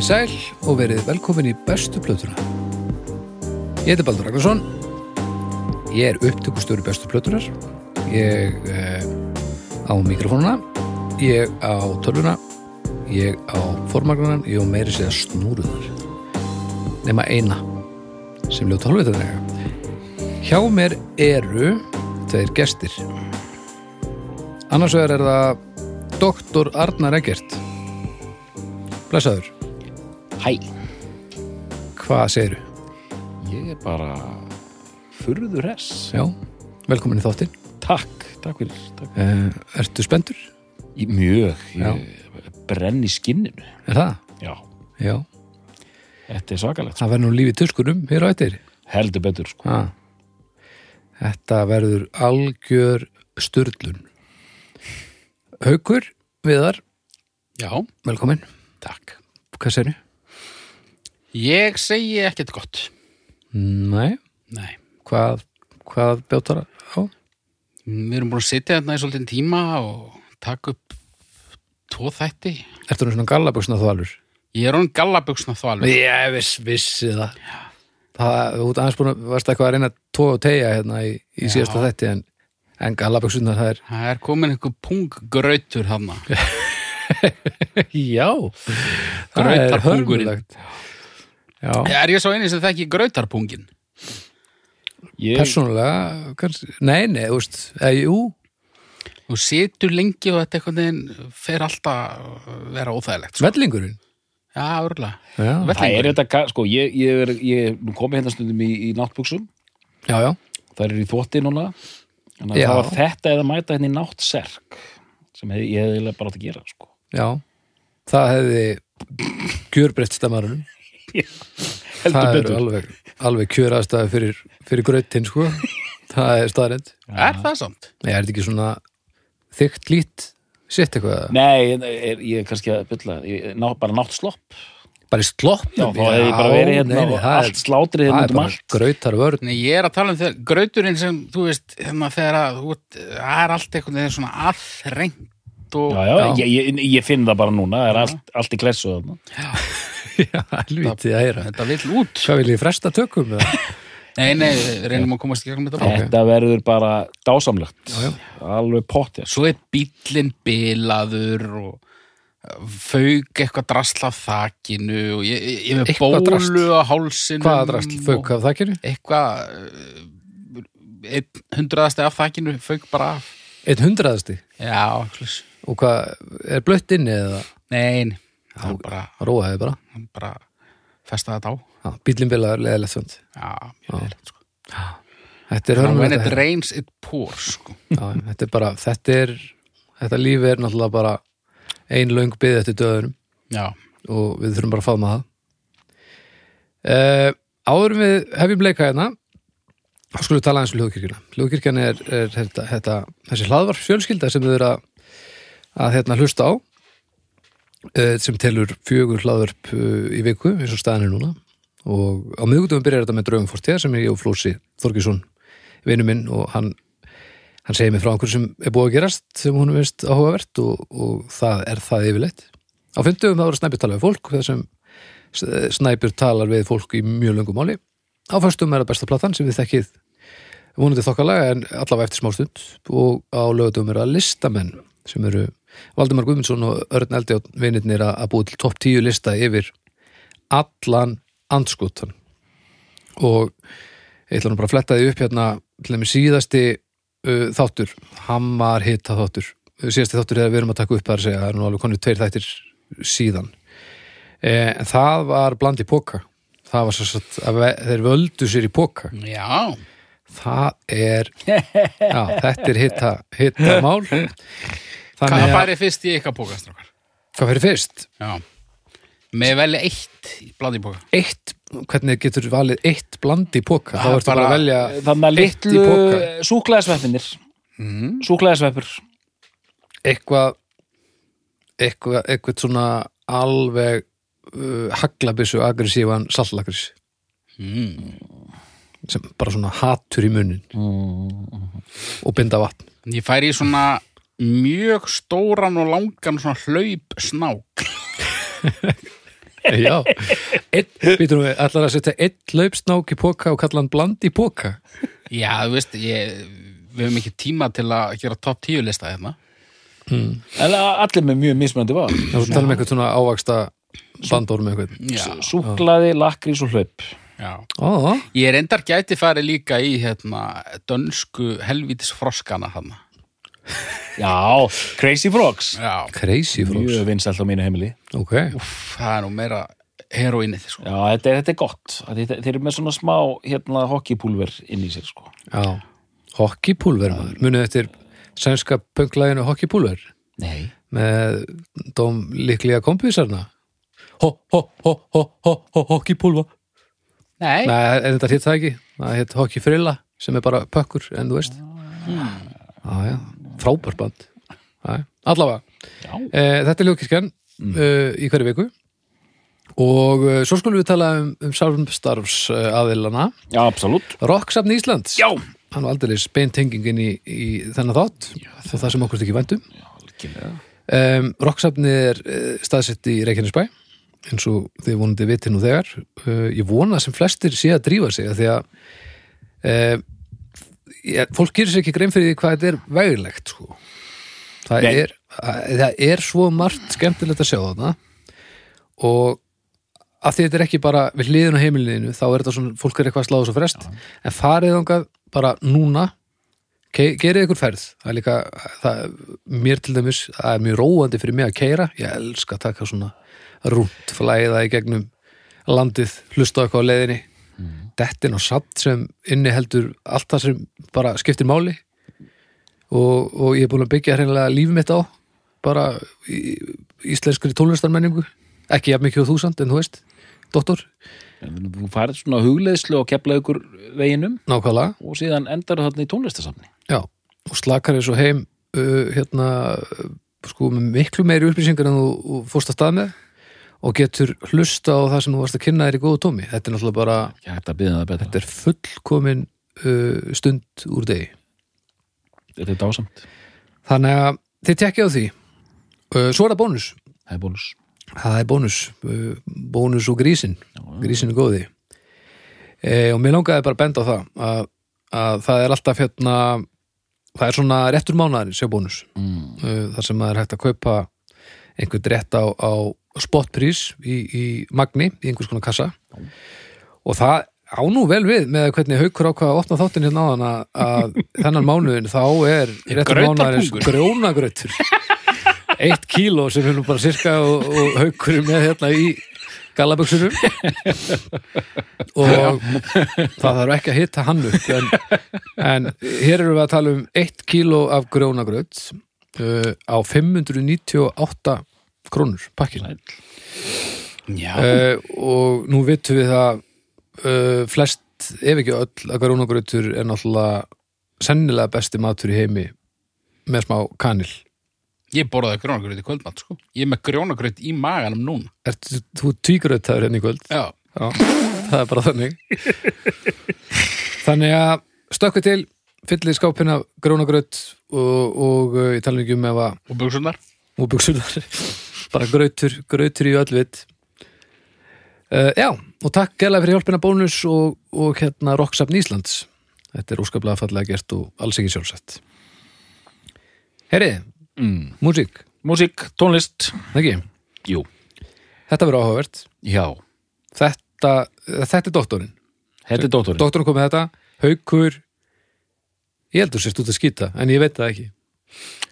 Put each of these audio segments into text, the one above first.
Komið í sæl og verið velkomin í bestu plötuna. Ég heiti Baldur Ragnarsson. Ég er upptökustöru bestu plötunar. Ég eh, á mikrofónuna. Ég á tölvuna. Ég á formagrunan. Ég á meiri séða snúruðar. Nema eina sem ljóð tólvitaðlega. Hjá mér eru tveir gestir. Annars vegar er það Doktor Arnar Eggert. Blessaður. Hæ, Hvað segirðu? ég er bara furður hess. Já, velkomin í þáttinn. Takk, takk fyrir. Takk. Uh, ertu spendur? Í, mjög, ég brenn í skinninu. Er það? Já, Já. þetta er svakalegt. Það verður nú lífið tuskunum hér á eittir. Heldur betur, sko. Ah. Þetta verður algjör sturlun. Haukur, Viðar, Já, velkomin. takk. Hvað segirðu? Ég segi ekkert gott. Nei, Nei. hvað, hvað bjótar á? Við erum búin að sitja þarna í svolítið tíma og taka upp tvo þætti. Ertu nú svona gallabuxna þvalur? Ég er hann gallabuxna þvalur. Ég viss, vissi það. Það, þú ert aðeins búin að, varst eitthvað að reyna tóa og tegja hérna í, í Já. síðasta þætti en, en gallabuxna það er Það er komin einhver punggrautur þarna. Já, það er Grautarpungurinn. hörmulegt Já, Er ég svo eini sem þekki grautarpungin? Ég, persónulega kannski, Nei, nei, þú veist eða, Jú, Þú situr lengi og þetta einhvern veginn fer alltaf að vera óþægilegt. Sko. vellingurinn Já, örgulega. Það er þetta, sko, ég, ég er, ég nú komið hérna stundum í, í náttbuxum. já, já, Það er í þvotti núna. Þannig að það var þetta eða mæta hérna í náttserk sem hef, ég hefði bara átt að gera, sko. já Það hefði kjörbreytt stemmarunum Heldur Það er alveg, alveg kjöraðstæði fyrir, fyrir gröttin sko Það er staðrænt Er það samt? Nei, er þetta ekki svona þykkt lít sitt eitthvað Nei, er, ég er kannski að bylla, ég, ná, bara náttslopp. Bara í sloppnum Já, þá hefði ég bara verið hérna og það er- allt slátrið Það hérna er um allt. grautar vörn Nei, ég er að tala um þegar grauturinn sem, þú veist, þegar að, það er allt einhvern veginn svona aðrengt og Já, já, Já. Ég, ég, ég finn það bara núna, það er allt, allt í klessu þarna. Já, helvítið að heyra þetta vill út. Hvað vil ég fresta tökum? eða? Nei, nei, reynum að komast í gegnum þetta bara. Þetta verður bara dásamlegt Já, já. Alveg pottið Svo er bíllinn bilaður og fauk eitthvað drasla af þakinu og ég, ég, ég með bólu á hálsinum Hvaða drasl fauk af þakkinu? Eitthvað eh, einn hundraðasti af þakinu fauk bara af Einn hundraðasti Já, eitthvað Og hvað, er blött inni eða Nei, nei, það var bara, róaði bara? Bara festa þetta á. Já, bílinn bilaður, leðilegt svönd Já, mjög vel sko. Þetta er When hörmulegt it rains it pours sko. Já, þetta er bara, þetta er þetta lífi er náttúrulega bara ein löng byggð eftir döðunum. Já, og við þurfum bara að faðma það. Uh, Áður við hefjum leika hérna þá skulum við tala eins um hljóðkirkjuna. Hljóðkirkjan er, er þetta, þetta, þessi hlaðvarp fjölskylda sem við erum að, að hérna, hlusta á sem telur fjögur hlaðvarp uh, í viku eins og staðan er núna og á miðgutum byrjar þetta með draugum fórstíða sem er ég og Flósi Þorgesson vinnu minn og hann hann segir mér frá einhverju sem er búið að gerast sem hún veist áhugavert og, og það er það yfirleitt. Á fimmtugum það voru snæpjur tala við fólk þar sem snæpjur talar við fólk í mjög löngum máli. Á föstum er það besta platan sem við þekkið vonandi þokkalega en allavega eftir smástund og á lögutum er það listamenn sem eru Valdimar Guðmundsson og Örn og vinirnir að búið til topp tíu lista yfir allan andskotan og ég ætla nú bara að fletta því upp hérna til þeim síðasti uh, þáttur, hann var hitta þáttur síðasti þáttur er að við erum að taka upp þar að segja, það er nú alveg konið tveir þættir síðan. Eh, en það var bland í póka það var svo að þeir völdu sér í póka já. Það er já, þetta er hitta, hitta mál Hvað þannig að, færi fyrst í ykkar pókastrákar? hvað fyrir fyrst? Já Með velja eitt blandi póka eitt, hvernig getur valið eitt bland í póka, þá Það er ertu bara að velja Þannig að Eitt í litlu poka. súklaðisveppinir mm. Súklaðisveppur eitthvað eitthvað, eitthvað svona alveg uh, haglabissu aggressívan sallagris Mm. sem bara svona hatur í munnin og binda vatn Ég færi í svona mjög stóran og langan svona hlaup snák Já, býtum við, ætlar að setja einn laupsnák í póka og kalla hann bland í póka Já, þú veist, ég, við höfum ekki tíma til að gera topp 10 lista hérna. En allir með mjög mismunandi var Það er tala um eitthvað svona ávaksta bandorm eitthvað. Já, Súklaði, lakrís og hlaup. Já. Ó, Ég reyndar gæti farið líka í hérna, dönsku helvítis froskana hann. Já, Crazy Frogs. Já, crazy frogs. Mjög vinsælt á mínu heimili. Ok, úff, það er nú meira heroinnið, sko. Já, þetta er, þetta er gott. Þeir, þeir eru með svona smá hérna, hockeypúlver inn í sér sko. já. Hockeypúlver maður, munið eftir sænska pönglæginu Hockeypúlver? Nei. Með dóm líklega kompisarna Ho, ho, ho, ho, ho, ho, Hockeypúlva. Nei, Nei, en þetta hitt það ekki? Það hitt Hockeyfrilla sem er bara pökkur en þú veist. Já, já, frábær band. Já, allavega. Já. e, Þetta er ljókirkjan mm. í hverju viku. Og e, svo skulum við tala um, um samstarfs aðilana Já, absolutt. Rocksafn Íslands. Já. Hann var aldrei beintengingin í, í þennan þátt og það sem okkur ekki vendum um, Rocksafni er staðsett í Reykjanesbæ eins og þið vonandi viti nú þegar. Uh, ég vona sem flestir sé að drífa sig því að ég, fólk gerir sér ekki grein fyrir því hvað þetta er vægilegt sko. það, er, að, það er svo margt skemmtilegt að sjá þarna. Og af því þetta er ekki bara við hliðin á heimilinu þá er þetta svona, fólk er eitthvað að sláða svo frest. En farið þangað bara núna gerið ykkur ferð. Það er líka, það, mér til dæmis það er mjög róandi fyrir mig að keira ég elska að taka svona rúnt flæða í gegnum landið hlusta eitthvað á leiðinni dettin og samt sem inni heldur allt það sem bara skiptir máli. Og, og ég er búin að byggja hreinlega líf mitt á bara í, íslenskri tónlistarmenningu. Ekki jafn mikið og þúsand en þú veist, doktor, En Þú farið svona hugleiðslu og kepla ykkur veginum. Nákvæmlega. Og síðan endar þarna í tónlistasafni Já, og slakar og heim uh, hérna sko með miklu meiri upplýsingar en þú fórst að stað með og getur hlusta á það sem þú varst að kynna þér í góðu tómi. Þetta er náttúrulega bara betra þetta er fullkomin uh, stund úr degi. Þetta er dásamt Þannig að þið tekkið á því. Uh, svo er það bónus. Það er bónus Það er bónus. Uh, bónus og grísin. Grísin er góði. E, og mér langaði bara að benda á það að, að það er alltaf hérna það er svona réttur mánaðarins hjá bónus. mm. uh, þar sem maður er hægt að kaupa einhvern rétt á, á spotprís í, í magni, í einhvers konar kassa. Og það á nú vel við með hvernig haukur ákvað að opna þáttin hérna á að, að þennan mánuðin þá er réttur mánuðarins grjónagrautur. Eitt kíló sem er nú bara sirka og, og haukur er með hérna í gallaböksunum og það þarf ekki að hitta hann upp en, en hér erum við að tala um eitt kíló af grjónagraut uh, á 598 krónur pakkin uh, og nú vitum við það uh, flest, ef ekki öll að grjónagrautur er náttúrulega sennilega besti matur í heimi með smá kanil ég borðaði grjónagraut í kvöldmatt, sko. Ég er með grjónagraut í maganum núna. Ert þú tvígrautaður hérna í kvöld? Já, Já, það er bara þannig Þannig að stökku til fyllið skápina grónagraut og, og uh, ég tala ekki um ef að og buksunar. og buksunar bara grautur, grautur í öll vitt uh, Já, og takk gæla fyrir hjálpina bónus og, og hérna Rocksafn Íslands. Þetta er óskaplega fallega gert og alls ekki sjálfsett Herri, Mm. músík, Músík, tónlist. Ekki? Jú. Þetta verður áhugavert. Já. Þetta, þetta er doktorinn. Þetta er dóttorinn Doktorinn kom með þetta, haukur. Ég heldur sérst út að skýta En ég veit það ekki.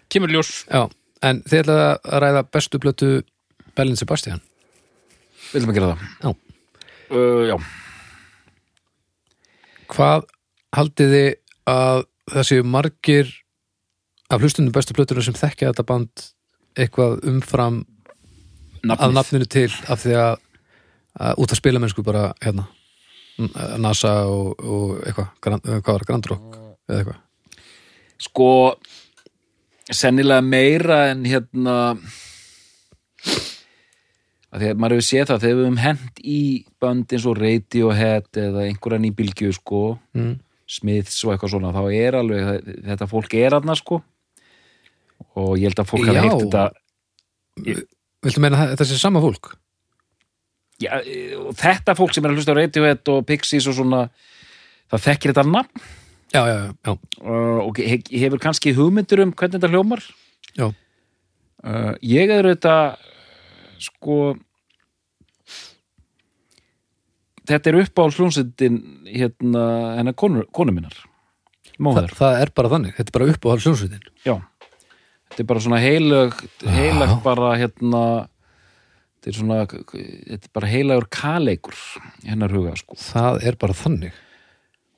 Kemur ljós. Já, en þið ætlaði að ræða bestu blötu Bellin Sebastian? Viljum að gera það. Já. uh, Já. Hvað haldið þið að það séu margir af hlustundum bestu blötuna sem þekkja þetta band eitthvað umfram að Nafnið. nafninu til af því að, að út að spila mennsku bara hérna NASA og, og eitthvað, hvað var það, Grand Rock eða eitthvað? Sko sennilega meira en hérna að því að maður hefur séð það þegar við höfum hent í bönd eins og Radiohead eða einhverja nýbylgju sko mm. Smiths og eitthvað svona þá er alveg, þetta fólk er aðna sko og ég held að fólk hafi Já. heilt þetta Viltu meina að þetta sé sama fólk? já, e, þetta fólk sem er að hlusta á Radiohead og Pixies og svona það þekkir þetta nafn já, já, já, uh, og he hefur kannski hugmyndur um hvernig þetta hljómar? Já. uh, ég er þetta sko þetta er upp á hljómsveitin hérna hennar konu, konu minnar Þa, það er bara þannig, þetta er bara upp á halsjónsvitin já. Þetta er bara svona heilag heilag bara hérna þetta er svona þetta er bara heilagur kaleikur hennar huga sko. Það er bara þannig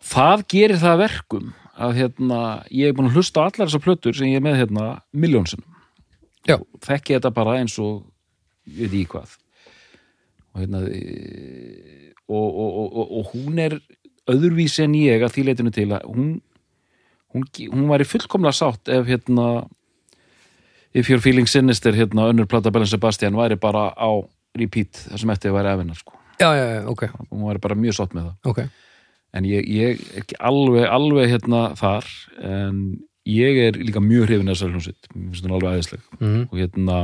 það gerir það að verkum að hérna, ég er búin að hlusta á allar þessar plötur sem ég er með hérna miljónsinnum já, þekki þetta bara eins og ég veit ekki hvað. Og hérna e, og, og, og, og, hún er öðruvísi en ég að því leitinu til að hún hún, hún var í fullkomlega sátt ef hérna If Your Feeling Sinister hérna önnur plata Bellin Sebastian væri bara á repeat þar sem eftir væri efinnar sko. Já, já, já, ok, hún væri bara mjög sátt með það. Ok en ég, ég er ekki alveg, alveg hérna þar en ég er líka mjög hrifin að þessari hljómsveit. Mér finnst hún alveg aðeinsleg mm. og hérna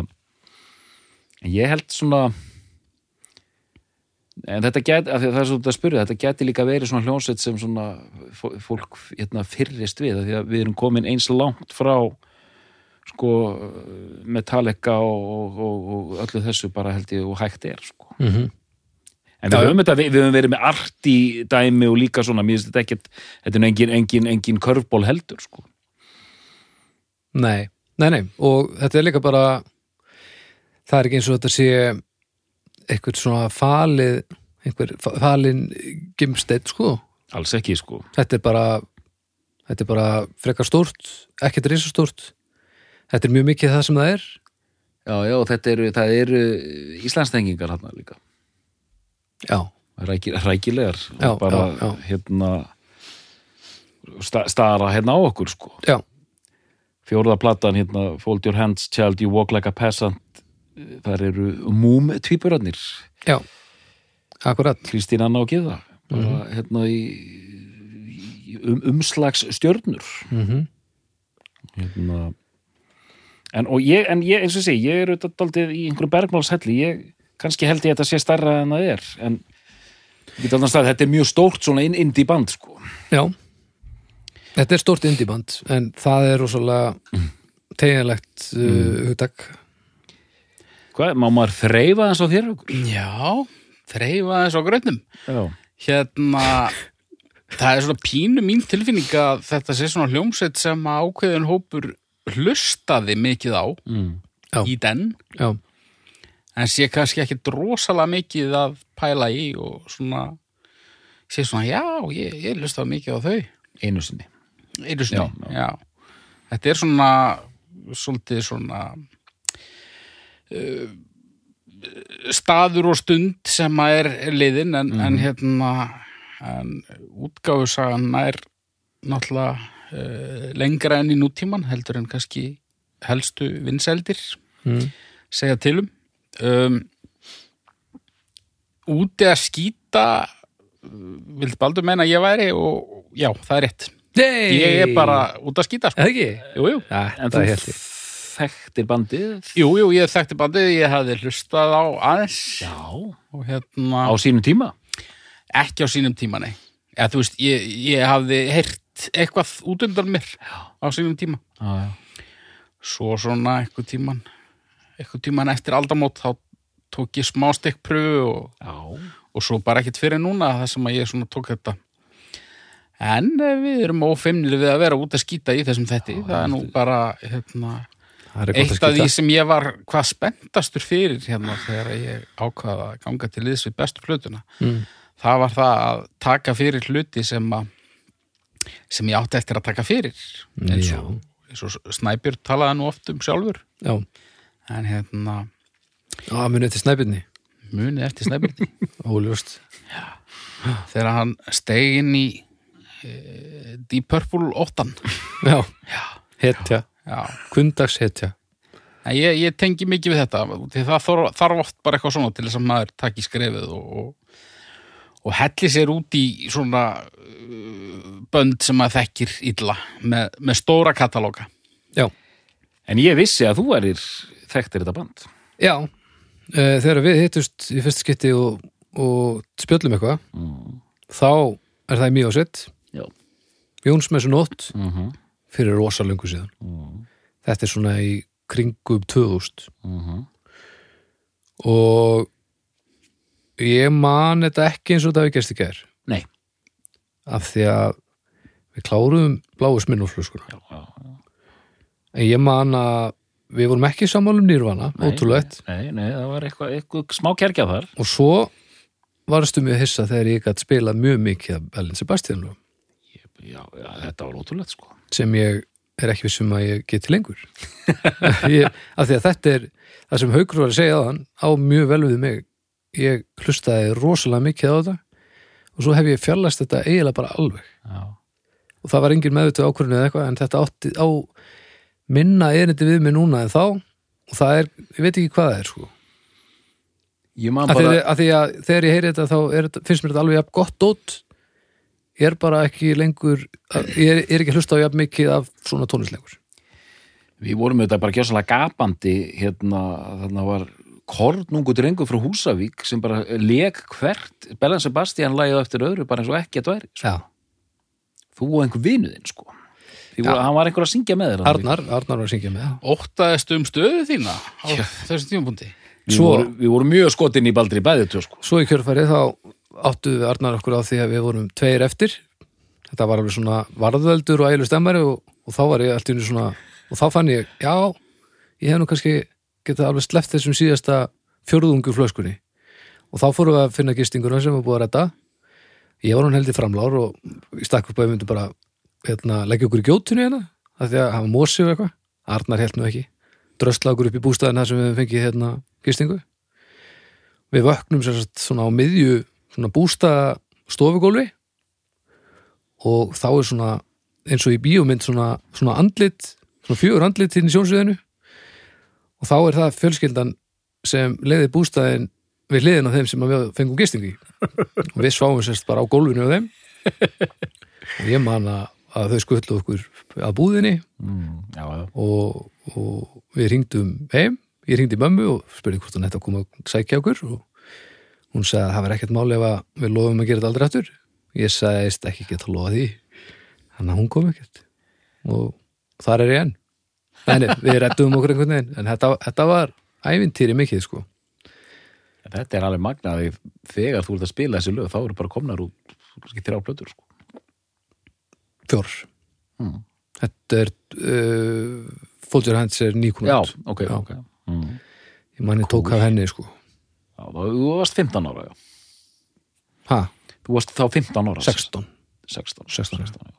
en ég held svona en þetta get, af því að það er svona að spyrja þetta geti líka verið svona hljómsveit sem svona fó- fólk hérna fyrrist við því að við erum komin eins langt frá sko Metallica og, og, og öllu þessu bara held ég og hægt er sko. Mm En við höfum, þetta, við, við höfum verið með arti dæmi og líka svona, mér finnst þetta ekkert þetta er nú engin, engin, engin körfból heldur sko. Nei, nei, nei, og þetta er líka bara það er ekki eins og þetta sé eitthvað svona falið einhver fa- falin gimsteinn sko, alls ekki sko. þetta er bara þetta er bara frekar stórt ekkert risastórt. Þetta er mjög mikið það sem það er. Já, já, þetta eru, það eru Íslandstengingar hann líka já, Ræki, rækilegar Já, bara já, hérna sta, stara hérna á okkur sko. já, Fjórða platan hérna Fold your hands, child, you walk like a peasant. Þar eru múm tvíburarnir já. Akkurat, Kristín Anna og Gyða bara hérna í, í um, umslags stjörnur mm hérna en, ég, en ég, eins og sé, ég er auðvitað daldið í einhverjum bergmálshelli, ég kannski held ég að þetta sé stærra en það er en ég get alveg að þetta er mjög stórt svona indie band sko já þetta er stórt indiband en það er rosalega teginlegt uh, hugtak hvað, má maður þreifa þess á þér? Já, þreifa þess á grönnum. Já, Hérna, það er svona pínu mín tilfinning að þetta sé svona hljómsveit sem ákveðin hópur hlustaði mikið á mm. Já. í den, já, en sé kannski ekki drosalega mikið að pæla í og svona sé svona, já, ég, ég hlustaði mikið á þau. einu sinni. Einu sinni, Já, já, Þetta er svona svolítið svona uh, staður og stund sem að er, er liðin en, en hérna en útgáfusagan er náttúrulega uh, lengra enn í nútíman heldur en kannski helstu vinseldir mm. segja til um úti að skýta vilt baldur meina ég væri og já, það er rétt. Nei! ég er bara út að skýta sko. Jú, jú. Ja, En það þú þekktir bandið? Jú, jú, ég þekkti bandið ég hafði hlustað á aðeins. Hérna Á sínum tíma? Ekki á sínum tíma, nei. Eða þú veist, ég, ég hafði heyrt eitthvað út undan mér á sínum tíma. Já, já. svo svona eitthvað tíman eitthvað tíman eftir aldamót þá tók ég smá stikkpröfu og, Já. og svo bara ekkert fyrir núna það sem að ég svona tók þetta. En eh, við erum ófeimnir við að vera út að skýta í þessum þetti það er nú bara hérna, er eitt af því sem ég var hvað spenntastur fyrir hérna þegar ég ákvaða að ganga til liðs við bestu hlutuna Mm. það var það að taka fyrir hluti sem að sem ég átti eftir að taka fyrir. Eins Já. og, eins og Snæbjörn talaði nú oft um sjálfur. Já, en hérna á munið til snæbyrni munið eftir Snæbjörni Óljóst. Þegar hann steig inn í e, Deep Purple 8 Já, hetja, já, kundags hetja ég, ég tengi mikið við þetta. Það þarf, þarf oft bara eitthvað svona til þess að maður taki skrefið og, og, og helli sér út í svona uh, bönd sem maður þekkir illa með, með stóra katalóga. Já, En ég vissi að þú erir þekktir þetta band? Já uh, þegar við hittust í fyrst skipti og, og spjöllum eitthvað mm. þá er það í mjög sett Já. Jónsmessu nótt Mm -hmm. fyrir rosalöngu síðan. Þetta er svona í kringum 2000 Mm og ég man þetta ekki eins og þetta við gerst í gær. Nei, af því að við kláruðum bláu já, en ég man að við vorum ekki sammálum nýrvana, ótrúlegt. Nei, nei, það var eitthvað, eitthvað smá kerkja þar. Og svo varstu mjög hissa þegar ég gætt spilað mjög mikið af Ellen Sebastian já, já, þetta var ótrúlegt sko. Sem ég er ekki vissum að ég geti lengur. Ég, af því að þetta er það sem Haukur var að segja hann á mjög vel við mig. Ég hlustaði rosalega mikið á þetta og svo hef ég fjallast þetta eiginlega bara alveg. Já, og það var engin meðvitu ákvörðinu eða eitthvað en þetta átti á minna erindi við mig núna en þá og það er, ég veit ekki hvað það er sko. Ég man að, bara því, að því að þegar ég heyri þetta þá er, finnst mér þetta alveg jafn gott dót. Ég er bara ekki lengur að- ég er, er ekki að hlusta á jafn mikið af svona tónlislengur Við vorum auðvitað bara gjössalega gapandi hérna, þarna var kornungu drengur frá Húsavík sem bara leik hvert Bellan Sebastian lagið á eftir öðru bara eins og ekki að dværi sko. Já, þú og einhver vinuðinn sko Því voru, hann var einhver að syngja með þér. Arnar, Arnar var að syngja með. Óttaðist um stöðu þína á þessum tímapunkti? Við, Svo- voru, við vorum mjög skotin í Baldri bæðið tvö sko. Svo í kjörfærið þá áttu við Arnar okkur á því að við vorum tveir eftir. Þetta var alveg svona varðveldur og ægileg stemmari og, og þá var ég allt í einu svona og þá fann ég, já, ég hef nú kannski getað alveg sleppt þessum síðasta fjórðungu flöskunni. Og þá fórum við að finna gistinguna sem var búið að redda. Ég var hún heldur framlár og ég stakk upp að við myndum bara hérna, leggja okkur í gjótinu hérna af því að hafa mosi og eitthvað. Arnar held nú ekki, drösla okkur upp í bústæðin þar sem við fengið hérna gistingu. Við vöknum sagt svona á miðju svona bústa stofugólfi og þá er svona eins og í bíómynd svona, svona andlit svona fjögur andlit inn í sjónsviðinu. Og þá er það fjölskyldan sem leiði bústæðin við hliðin á þeim sem við fengum gistingu í. Og við sváum sérst bara á gólfinu á þeim. Og ég man að, að þau skullu okkur að búðinni mm, Já, já, og, og við ringdum heim, ég ringdi mömmu og spurði hvort hún hætti að koma að sækja okkur og hún sagði að það var ekkert máli ef við lofum að gera þetta aldrei aftur. Ég sagðist ekki geta lofa því þannig að hún kom ekkert. Og þar er ég enn. Nei, við rettum okkur einhvern veginn en þetta, þetta var ævintýri mikið sko. Þetta er alveg magnaði þegar þú ert að spila þessi lög þá eru bara komnar kannski þrjá plötur sko. Fjór mm. þetta er uh, Folger Hands er nýkunn Já, ok, Já. ok mm. ég manni tók af henni sko já, Þú varst 15 ára ha, Þú varst þá 15 ára 16 16, 16, 16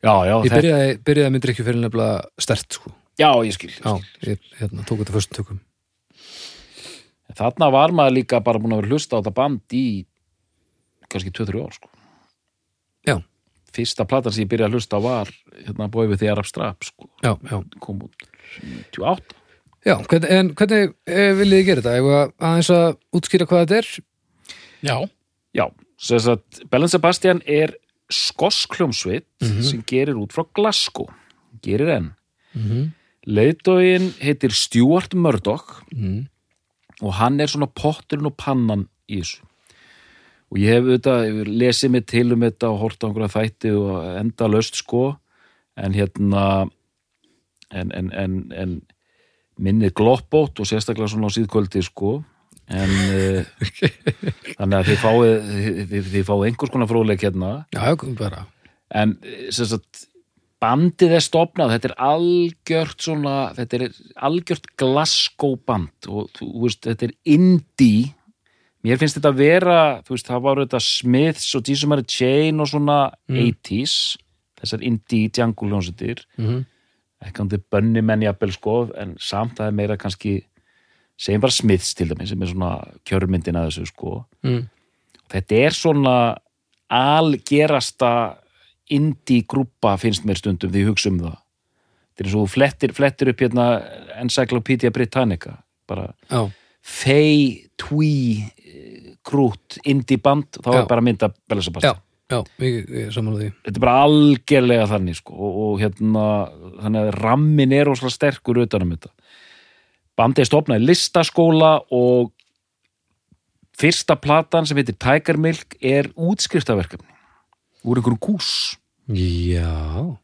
já. já, ég byrjaði, byrjaði myndir ekki fyrir nefnilega stert sko já, ég skil, ég já, skil. ég hérna, tók þetta föstum tökum Þarna var maður líka bara búin að vera hlusta á þetta band í kannski 2-3 ár sko. Já, Fyrsta platan sem ég byrjaði að hlusta á var hérna Boy with the Arab Strap sko. já, já kom út 28 Já, hvernig, en hvernig eh, viljið þið gera þetta? Ef að aðeins að útskýra hvað þetta er? Já, Já, sem sagt, Bellen Sebastian er skoskljómsveit Mhm. sem gerir út frá Glasgow gerir enn Mm -hmm. Leiðdóin heitir Stuart Murdoch Mm. og hann er svona potturinn og pannan í þessu og ég hef auðvitað lesið mig til um þetta og hort á einhverja þætti og enda löst sko. En hérna en, en, en, en minnið gloppótt og sérstaklega svona á síðkvöldi sko. En uh, þannig að þið fáið þið, þið, fáið einhvers konar fróðleik hérna. Já, en eh, sagt bandið er stopnað, þetta er algjört svona, þetta er algjört Glasgow band og þú veist, þetta er indie mér finnst þetta að vera, þú veist, það var þetta Smiths og Jesus Mary Chain og svona Mm. 80s, þessar indie jungle hljónsettir, mm -hmm. ekki hann til bönni menn jafnvel sko, en samt það er meira kannski segjum bara Smiths til dæmis, sem er svona kjörmyndin að þessu sko mm. þetta er svona algerasta indie grúpa finnst mér stundum því ég hugsa um það þetta er eins og flettir, flettir upp hérna Encyclopedia Britannica bara Já, fei, tví grút, indie band þá Já. er bara mynda Bella Sebastian já, ég, ég samanlega því. Þetta er bara algerlega þannig sko, og, og hérna þannig að rammin er óslega sterkur utanum þetta. Bandið stopnaði listaskóla og fyrsta platan sem heitir Tiger Milk er útskriftaverkefni úr einhverjum kús. Já,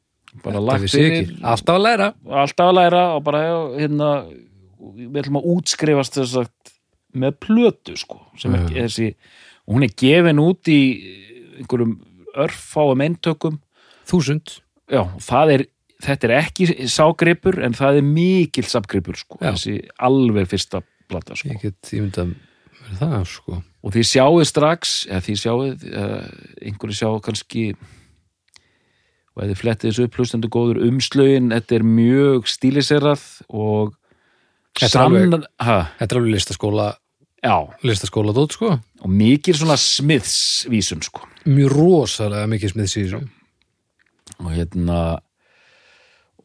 bara lagt vissi ég ekki. Alltaf að læra. Alltaf að læra og bara hérna við ætlum að útskrifast þess að með plötu sko sem er þessi og hún er gefin út í einhverjum örfáum eintökum. Þúsund. Já, er þetta er ekki ságripur en það er mikil ságripur sko, Já. þessi alveg fyrsta plata sko. Ég get ímyndað mér það sko. Og þið sjáuð strax eða þið sjáuð, uh, einhverju sjáu kannski og þið flettið þessu upp hlustendur góður umslögin, þetta er mjög stíliserað og Þetta er alveg- er alveg listaskóla já, listaskóla dót sko. Og mikil svona smiðsvísun sko. Mjög rosalega mikið smið síður og hérna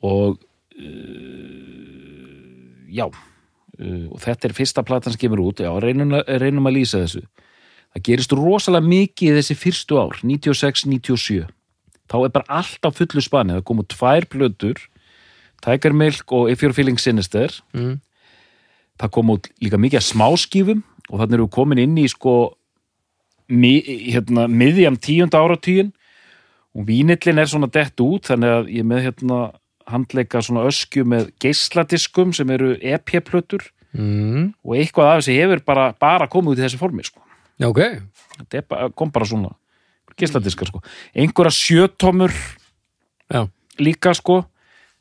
og uh, já. Uh, og þetta er fyrsta platan sem kemur út. Já, reynum, reynum að lýsa þessu. Það gerist rosalega mikið þessi fyrstu ár 96-97 þá er bara allt á fullu spani það komu tvær plötur Tiger Milk og If You're Feeling Sinister. Mm. Það kom út líka mikið af smáskífum og þannig erum við komin inn í sko mi, hérna, miðjam tíunda áratugin og vínillin er svona dett út þannig að ég með hérna handleika svona öskju með geisladiskum sem eru EP-plötur Mm. og eitthvað af þessi hefur bara, bara komið út í þessi formi sko. Já, ok þetta kom bara svona geisladiskar sko. einhverja sjötomur Já, líka sko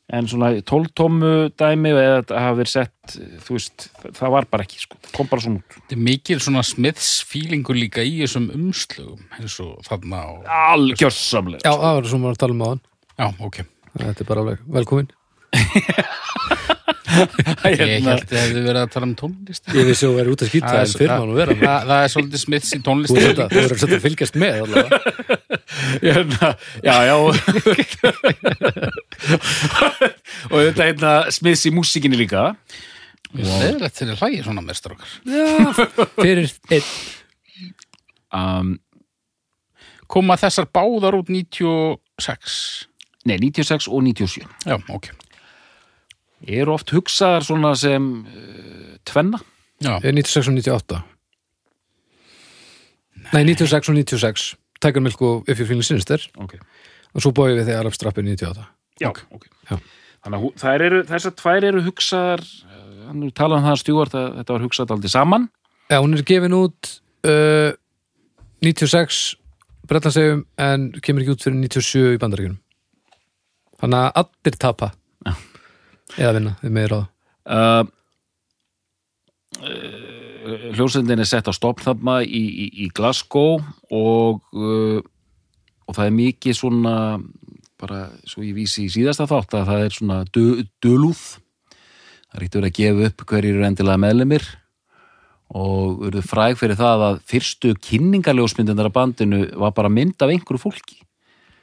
en svona tóltómu dæmi eða þetta hafi verið sett þú veist, það var bara ekki sko. það kom bara svona út Þetta er mikil svona smiðsfílingur líka í þessum umslögum eins og þarna og... algjörsamlega Já það var svona að tala um á hann Já, ok. Þetta er bara alveg velkomin Ég held að þið hefði verið að tala um tónlist. Ég vissi að þú verið út að skýta Það er en fyrir maður að vera með Það, það er svolítið smiðs í tónlist. þetta, þú verður að fylgjast með allavega. hérna, já, já og þetta hérna smiðs í músikinni líka Leðilegt þegar þið hlægir svona mestur okkar. Fyrir einn um, Koma þessar báðar út 96. nei, 96 og 97 Já, ok. Eru oft hugsaðar svona sem uh, tvenna? Já, Er 96 og 98 Nei, 96 og 96 Tiger Milk og If You're Feeling Sinister. Okay. og svo bóið við þegar Arab Strappi 98 já, Ok. ok. Já. þannig að hú- þær eru, þessar tvær eru hugsaðar hann er talað um það að þetta var hugsað aldrei saman. Já, hún er gefin út uh, 96 Bretlandsegum en kemur ekki út fyrir 97 í bandaríkjunum. Þannig að allir tapa. Eða vinna, þið meðir á uh, uh, hljósendin er sett á stopnþarma í, í, í Glasgow og uh, og það er mikið svona bara svo ég vísi í síðasta þátt að það er svona dö, dölúð. Það er ekkert verið að gefa upp hverjir eru endilega meðlumir og verður fræg fyrir það að fyrstu kynningarljósmyndindar af bandinu var bara mynd af einhverju fólki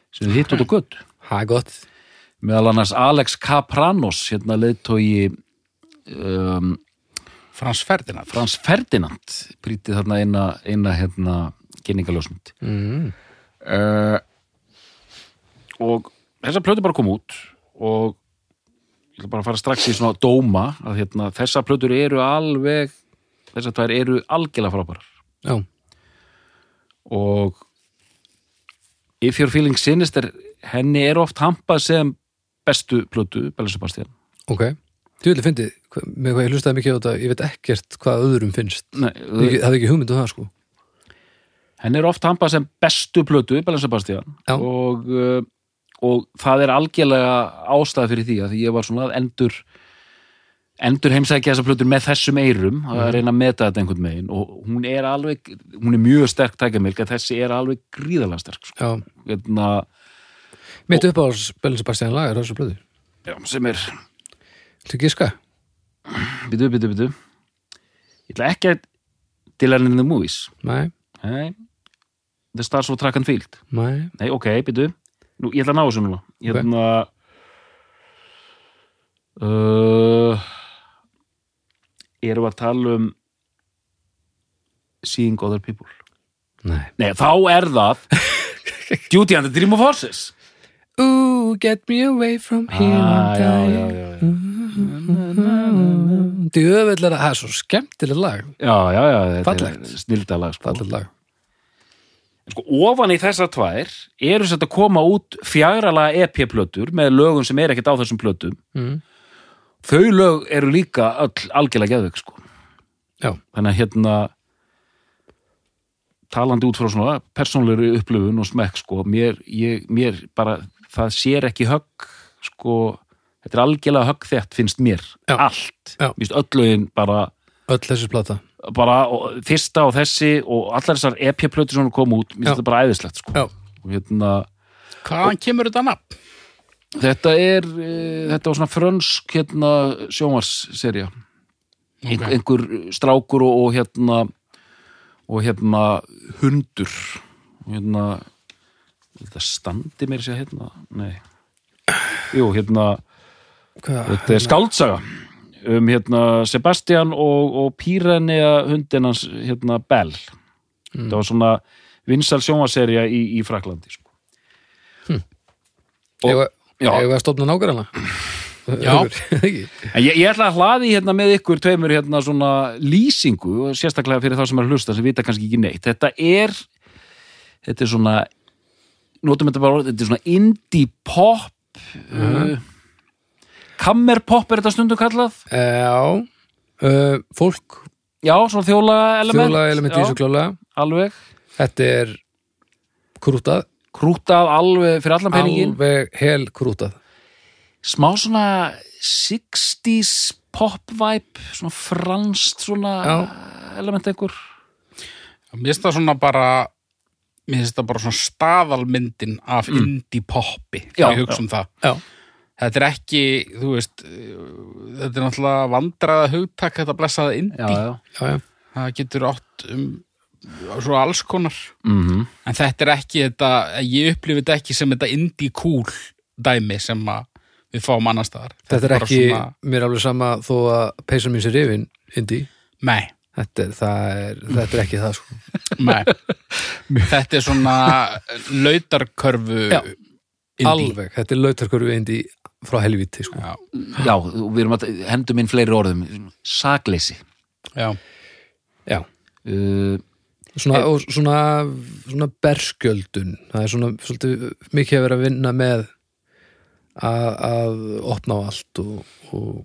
sem við hitt út á gött Það er gott meðal annars Alex Kapranos hérna leiðtói um, Frans Ferdinand. Frans Ferdinand brítið þarna eina, eina hérna kynningaljósmynd mm. uh, og þessar plötur bara kom út og ég ætla bara fara strax í svona dóma að hérna, þessar plötur eru alveg þessar tvær eru algjörlega frábærar Já, og If You're Feeling Sinister henni er oft hampað sem bestu plötu Bella Sebastian ok. Þú vilja fyndið, með hvað ég hlustaði mikið á þetta ég veit ekkert hvað öðrum finnst. Nei, Ég hafði ekki hugmynd um það sko. Henni er oft hampað sem bestu plötu Bella Sebastian og, uh, og það er algjörlega ástæða fyrir því að ég var svona að endur endur heimsækja þessar plötur með þessum eirum að Mhm. reyna að meta þetta einhvern megin og hún er alveg, hún er mjög sterk tækjamilk að þessi er alveg gríðalega sterk sko. Mitt upp á Bellin Sebastian lag er þessu blöðu já, sem er Þú giska? bitu, bitu, bitu ég ætla ekki að Dylan in the Movies. Nei, Nei. The Stars of Track and Field. Nei. Nei, ok, bitu Nú, ég ætla að ná þessu núna. Ég ætla uh, Erum við að tala um Seeing Other People? Nei. Nei, þá er það Duty and the Dream of Horses Ooh, get me away from here ah, já, já, já, já. djöfellar það er svo skemmtileg lag já, já, já, þetta er snildalag sko. fallegt lag sko, ofan í þessar tvær eru þetta að koma út fjagrala EP-plötur með lögum sem er ekkert á þessum plötum mm. þau lög eru líka öll algjörlega geðveik sko. já, þannig að hérna talandi út frá svona persónlegri upplöfun og smekk sko, mér, ég, mér bara það sér ekki högg sko, þetta er algjörlega högg þett finnst mér, Já. allt. Vist, öll lögin bara, öll þessi plata bara og, fyrsta og þessi og allar þessar EP-plötur sem kom út, mér finnst þetta bara æðislegt sko. hérna Hvaðan kemur þetta nafn? þetta er e, þetta var svona frönsk hérna, sjónvarsserja Ein, Ok. einhver strákur og, og hérna og hérna hundur hérna þetta standi mér sér hérna nei jú hérna hvað, þetta er skáldsaga um hérna Sebastian og, og Pírenea hundin hans hérna Bell Mm. þetta var svona vinsal sjónvarserja í, í Fraklandi sko. og- ég já. var að stofna nákvæmlega Já. ég, ég ætla að hlaði hérna með ykkur tveimur hérna svona lýsingu og sérstaklega fyrir þá sem er hlusta sem vita kannski ekki neitt. Þetta er þetta er svona notum þetta bara, þetta er svona indie pop uh, kammerpop er þetta stundum kallað? Já, uh, fólk. Já, svona þjóla element. Þjóðlega element í þessu klálega. Alveg, þetta er krútað. Krútað alveg fyrir allan peningin alveg hel krútað. Smá svona 60s pop vibe svona franskt svona Já. element einhver. Mér finnst það svona bara Mér finnst það bara svona staðalmyndin af indie poppi Mm. Já, þegar ég hugsa um það. Já, Þetta er ekki, þú veist þetta er náttúrulega vandraða hugtak þetta blessaða indie. Já, já. já, já, það getur átt um svo alls konar. Mm en þetta er ekki þetta, ég upplifi þetta ekki sem þetta indie cool dæmi sem að við fáum annar staðar. Þetta er bara ekki svona, mér er alveg sama þó að peysa mín sér yfin indi, nei, þetta er, það er, þetta er ekki það sko. nei. Þetta er svona lautarkörfu Já, alveg, þetta er lautarkur indi frá helvíti sko. já, Já, og við erum að hendum inn fleiri orðum. Sakleysi. Já, já, uh, svona, og svona, svona berskjöldun. Það er svona svolítið mikið að vera að vinna með að, að opna á allt og, og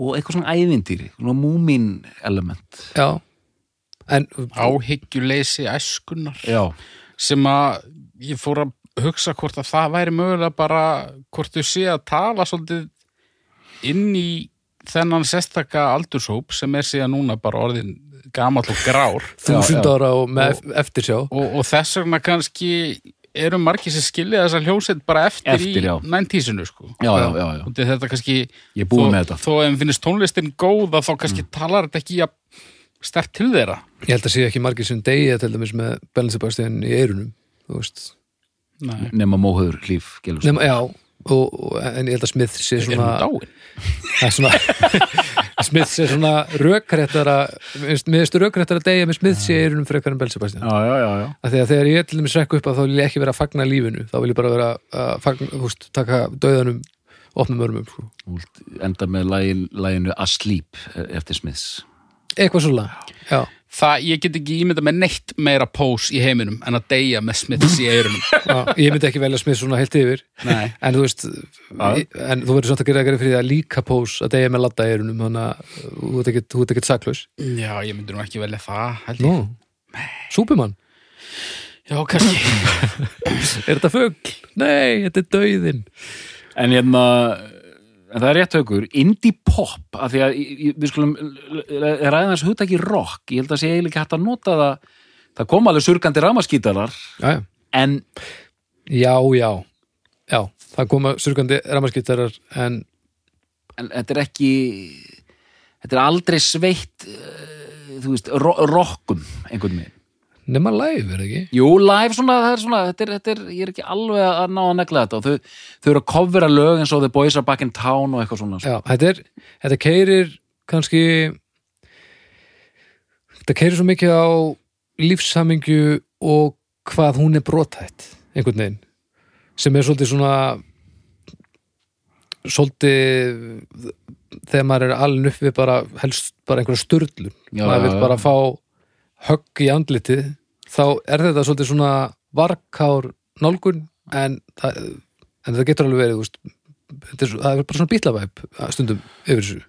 og eitthvað svona ævintýri svona múmin element. Já. En áhyggjuleysi æskunar Já, sem að ég fór að hugsa hvort að það væri mögulega bara hvort þau sé að tala svolítið inn í þennan sérstaka aldurshóp sem er síðan núna bara orðin gamall og grár. Þúsund já. ára og með og, eftirsjá. og, og þess vegna kannski eru margir sem skilja þessa hljómsveit bara eftir, Eftir, í 90-sinu sko. já, já, já, já. þetta kannski Ég er búin þó, með þetta þó ef þeim finnst tónlistin góða þá kannski talar þetta ekki að stert til þeirra ég held að sé ekki margir sem degja til dæmis með Bellin Sebastian í eirunum þú veist Nei. nema móhauður hlíf Gelus Nefna, já, og, og, en ég held að Smith sé er hún svona, dáin? það er svona Smith sé svona finnst rökréttara að deyja með Smith sé í eirunum frekar en að þegar ég til dæmis rekku upp að þá vil ég ekki vera að fagna lífinu, þá vil ég bara vera að fagna, veist, taka döðanum opnum örmum, sko. Enda með lægin, læginu Asleep eftir Smiths. Eitthvað svona já, Það, ég get ekki ímynda með neitt meira pós í heiminum en að deyja með smiths í eyrunum. já, ég myndi ekki velja Smith svona heilt yfir Nei. en þú veist, en þú verður samt að gera að gera fyrir því að líka pós að deyja með ladda í eirunum þannig að þú ert ekkert- þú ert ekkert saklaus Já, ég myndi nú ekki velja það, held Nú, ég. Súpimann, Já, kannski. er þetta fugl? Nei, þetta er dauðinn En hérna en það er rétt haukur, indie pop af því að við skulum ræða þessu hugtaki rock, ég held að sé eiginlega hægt að nota það. Það kom alveg surgandi ramaskítarar en já, já. Já, það koma surgandi ramaskýttarar en en þetta er ekki þetta er aldrei sveitt uh, þú veist, ro rockum einhvern veginn. Nema live, er það ekki? Jú, live svona, það er svona þetta er, þetta er, ég er ekki alveg að ná að negla þetta. Og þau, þau eru að covera lög eins og The Boys Are Back in Town og eitthvað svona sko. Já, þetta er, þetta keirir kannski þetta keirir svo mikið á lífsamingju og hvað hún er brotætt einhvern veginn. Sem er svolítið svona svolítið þegar maður er alveg upp við bara helst bara einhverja sturlun. Já, maður vil bara fá högg í andlitið þá er þetta svolítið svona varkár nálgun en það, en það getur alveg verið veist, þetta er, það er bara svona bítlavæp stundum yfir þessu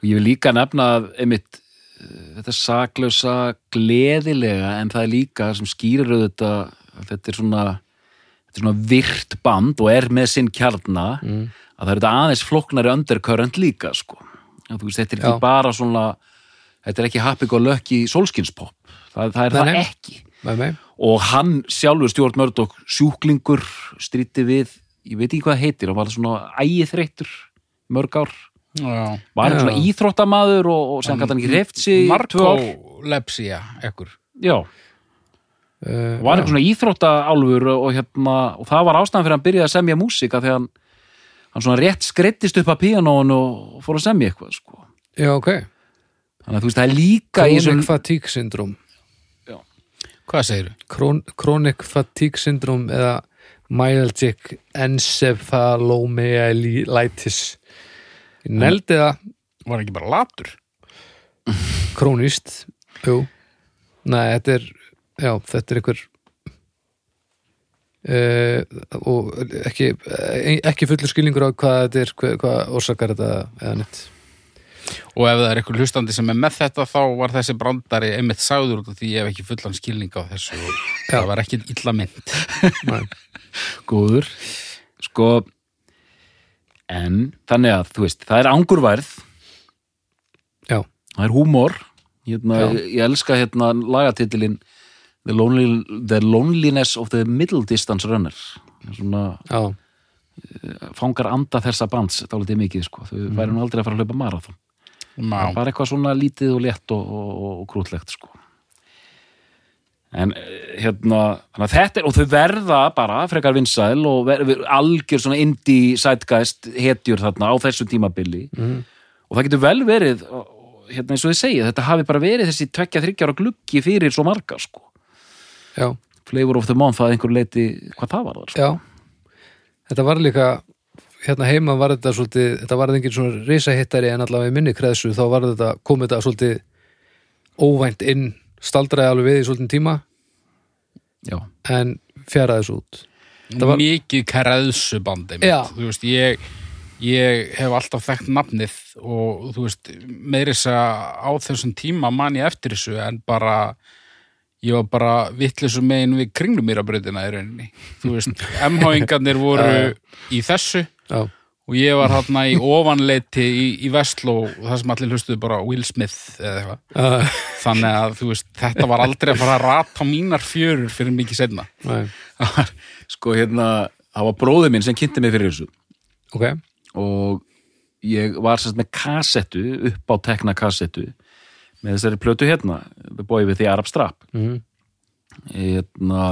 og ég vil líka nefna að einmitt eh, þetta saklausa gleðilega en það er líka sem skýrir að þetta er svona þetta er svona virt band og er með sinn kjarna mm. að það er þetta aðeins flóknari undercurrent líka sko. veist, þetta er ekki Já. bara svona þetta er ekki happy go lucky solskinspop það, það er Nei, það ekki með mig og hann sjálfur stjórn Mördók sjúklingur stríti við ég veit ekki hvað það heitir, hann var svona ægithreittur mörg ár. Já. var hann svona íþróttamaður og, og sem gæti hann ekki hreift sig í. Narkolepsía, ekkur. Já, uh, var eitthvað svona íþróttaálfur og, og, hérna, og það var ástæðan fyrir að hann byrjaði að semja músika þegar hann, hann svona rétt skreittist upp að píanónu og fór að semja eitthvað sko. já ok, þannig að þú veist það er líka í chronic þessum fatigue syndrom Hvað segirðu? Chrón, chronic fatigue syndrom eða myalgic encephalomyelitis. Neldi það. Var ekki bara latur? krónist jú, nei þetta er já, þetta er einhver uh, og ekki eh, ekki fullur skilningur á hvað þetta er hvað, hvað orsakar þetta eða neitt Og ef það er eitthvað hlustandi sem er með þetta þá var þessi brandari einmitt sagður út af því ég hef ekki fullan skilning á þessu og það var ekki illa mynd. Nei. góður sko en þannig að þú veist það er angurværð já, það er húmor hérna, Já. ég, elska hérna lagatitilin the, lonely, the Loneliness of the Middle Distance Runner svona já, fangar anda þessa bands dálítið mikið sko, þau væri nú aldrei að fara að hlaupa marathon. Bara eitthvað svona lítið og létt og, og, og, og krútlegt sko. En eh, hérna þetta er, og þau verða bara frekar vinsæl og ver, ver, algjör svona indie sætgæst hetjur þarna á þessu tímabili. Mhm. og það getur vel verið og- hérna eins og þið segið, þetta hafi bara verið þessi tvekja þryggjára gluggi fyrir svo marga sko. Já, flavor of the month að einhver leiti hvað það var þar sko. já. Þetta var líka hérna heima var þetta svolítið, þetta var engin svona risahittari en allavega í minni kreðsu þá var þetta, kom þetta svolítið óvænt inn, staldraði alveg við í svolítið tíma já, en fjaraði þessu út var- Mikið kæraðsubandi mitt. Já. Þú veist, ég, ég hef alltaf þekkt nafnið og þú veist, meiris að á þessum tíma man ég eftir þessu en bara ég var bara vittlisum megin við kringlumýrabröðina í rauninni. Þú veist, MH-ingarnir voru í þessu já, og ég var hérna í ofanleiti í, í Vestló það sem allir hlustuðu bara Will Smith eða eitthvað. uh, Þannig að þú veist, þetta var aldrei að fara að rata mínar fjörur fyrir mikið setna. nei, sko hérna það var bróðið minn sem kynnti mig fyrir þessu. Ok. Og ég var sérst með kassettu upp á tekna kassettu með þessari plötu hérna Boy with the Arab Strap. Mm. hérna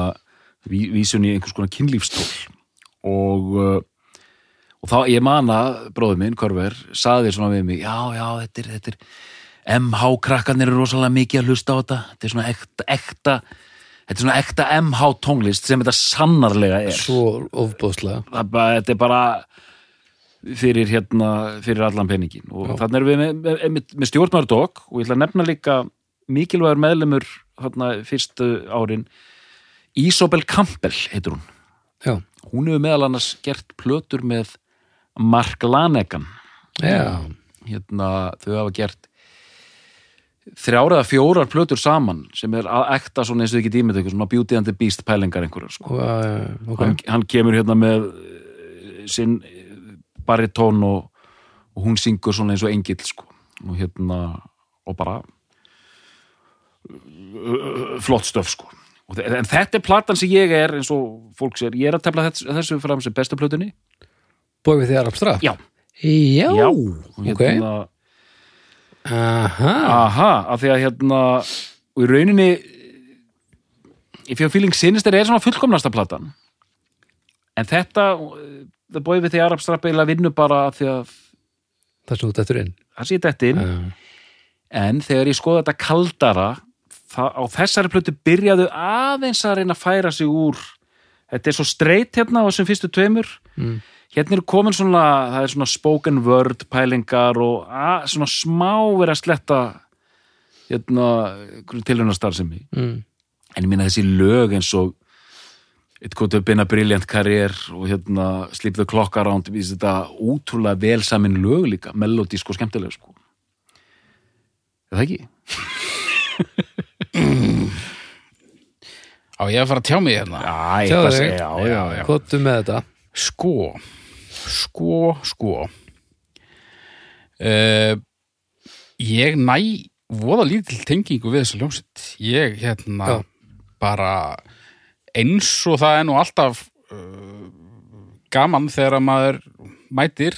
ví- vísun í einhvers konar kynlífstól og uh, og þá ég man að bróður minn, Korver saði svona við mig, já, já, þetta er, þetta er MH krakkarnir eru rosalega mikið að hlusta á þetta, þetta er svona ekta, ekta þetta er svona ekta MH tónlist sem þetta sannarlega er. Svo ofbóðslega er þetta er bara fyrir hérna, fyrir allan peningin og þannig erum við með, með, með, stjórnardokk og ég ætla að nefna líka mikilvægur meðlemur hérna, fyrstu árin. Isobel Campbell heitur hún. Já, hún hefur meðal annars gert plötur með Mark Lanegan. Hérna, þau hafa gert þrjár eða fjórar plötur saman sem er að ekta svona eins og ekki dýmið svona Beauty and the Beast pælingar einhverjar sko. og, uh, ok. Hann, hann kemur hérna með eh, sinn baritón og, og hún syngur svona eins og engill sko. og hérna og bara flott stöf sko. En þetta er platan sem ég er eins og fólk sér, ég er að tefla þessu, þessu fram sem bestu plötunni bóið við því Arab Strap já, já, já. Og ok hérna, aha, aha, af því að hérna og í rauninni If Your Feeling Sinister er svona fullkomnasta platan en þetta The Boy with the Arab Strap eiginlega vinnur bara því að það út eftir inn. Það sé þetta inn. Uh, en þegar ég skoða þetta kaldara það, á þessari plötu byrjaðu aðeins að reyna að færa sig úr. Þetta er svo streit hérna á þessum fyrstu tveimur. Mm. hérna er komin svona það er svona spoken word pælingar og að, svona smá verið að sletta hérna tilhörnastar sem ég mm. en ég minna þessi lög eins og It could have been a brilliant career og hérna Sleep the Clock Around við þetta útrúlega vel samin lög líka melodísk og skemmtilega sko er það ekki? Á ég að fara að tjá mig hérna Já, Sjáðu eitthvað þig. segja, já, já, já. Kvotu með þetta Sko Sko, sko uh, Ég næ voða lítil tengingu við þessa hljómsitt Ég hérna Já. bara eins og það er nú alltaf uh, gaman þegar að maður mætir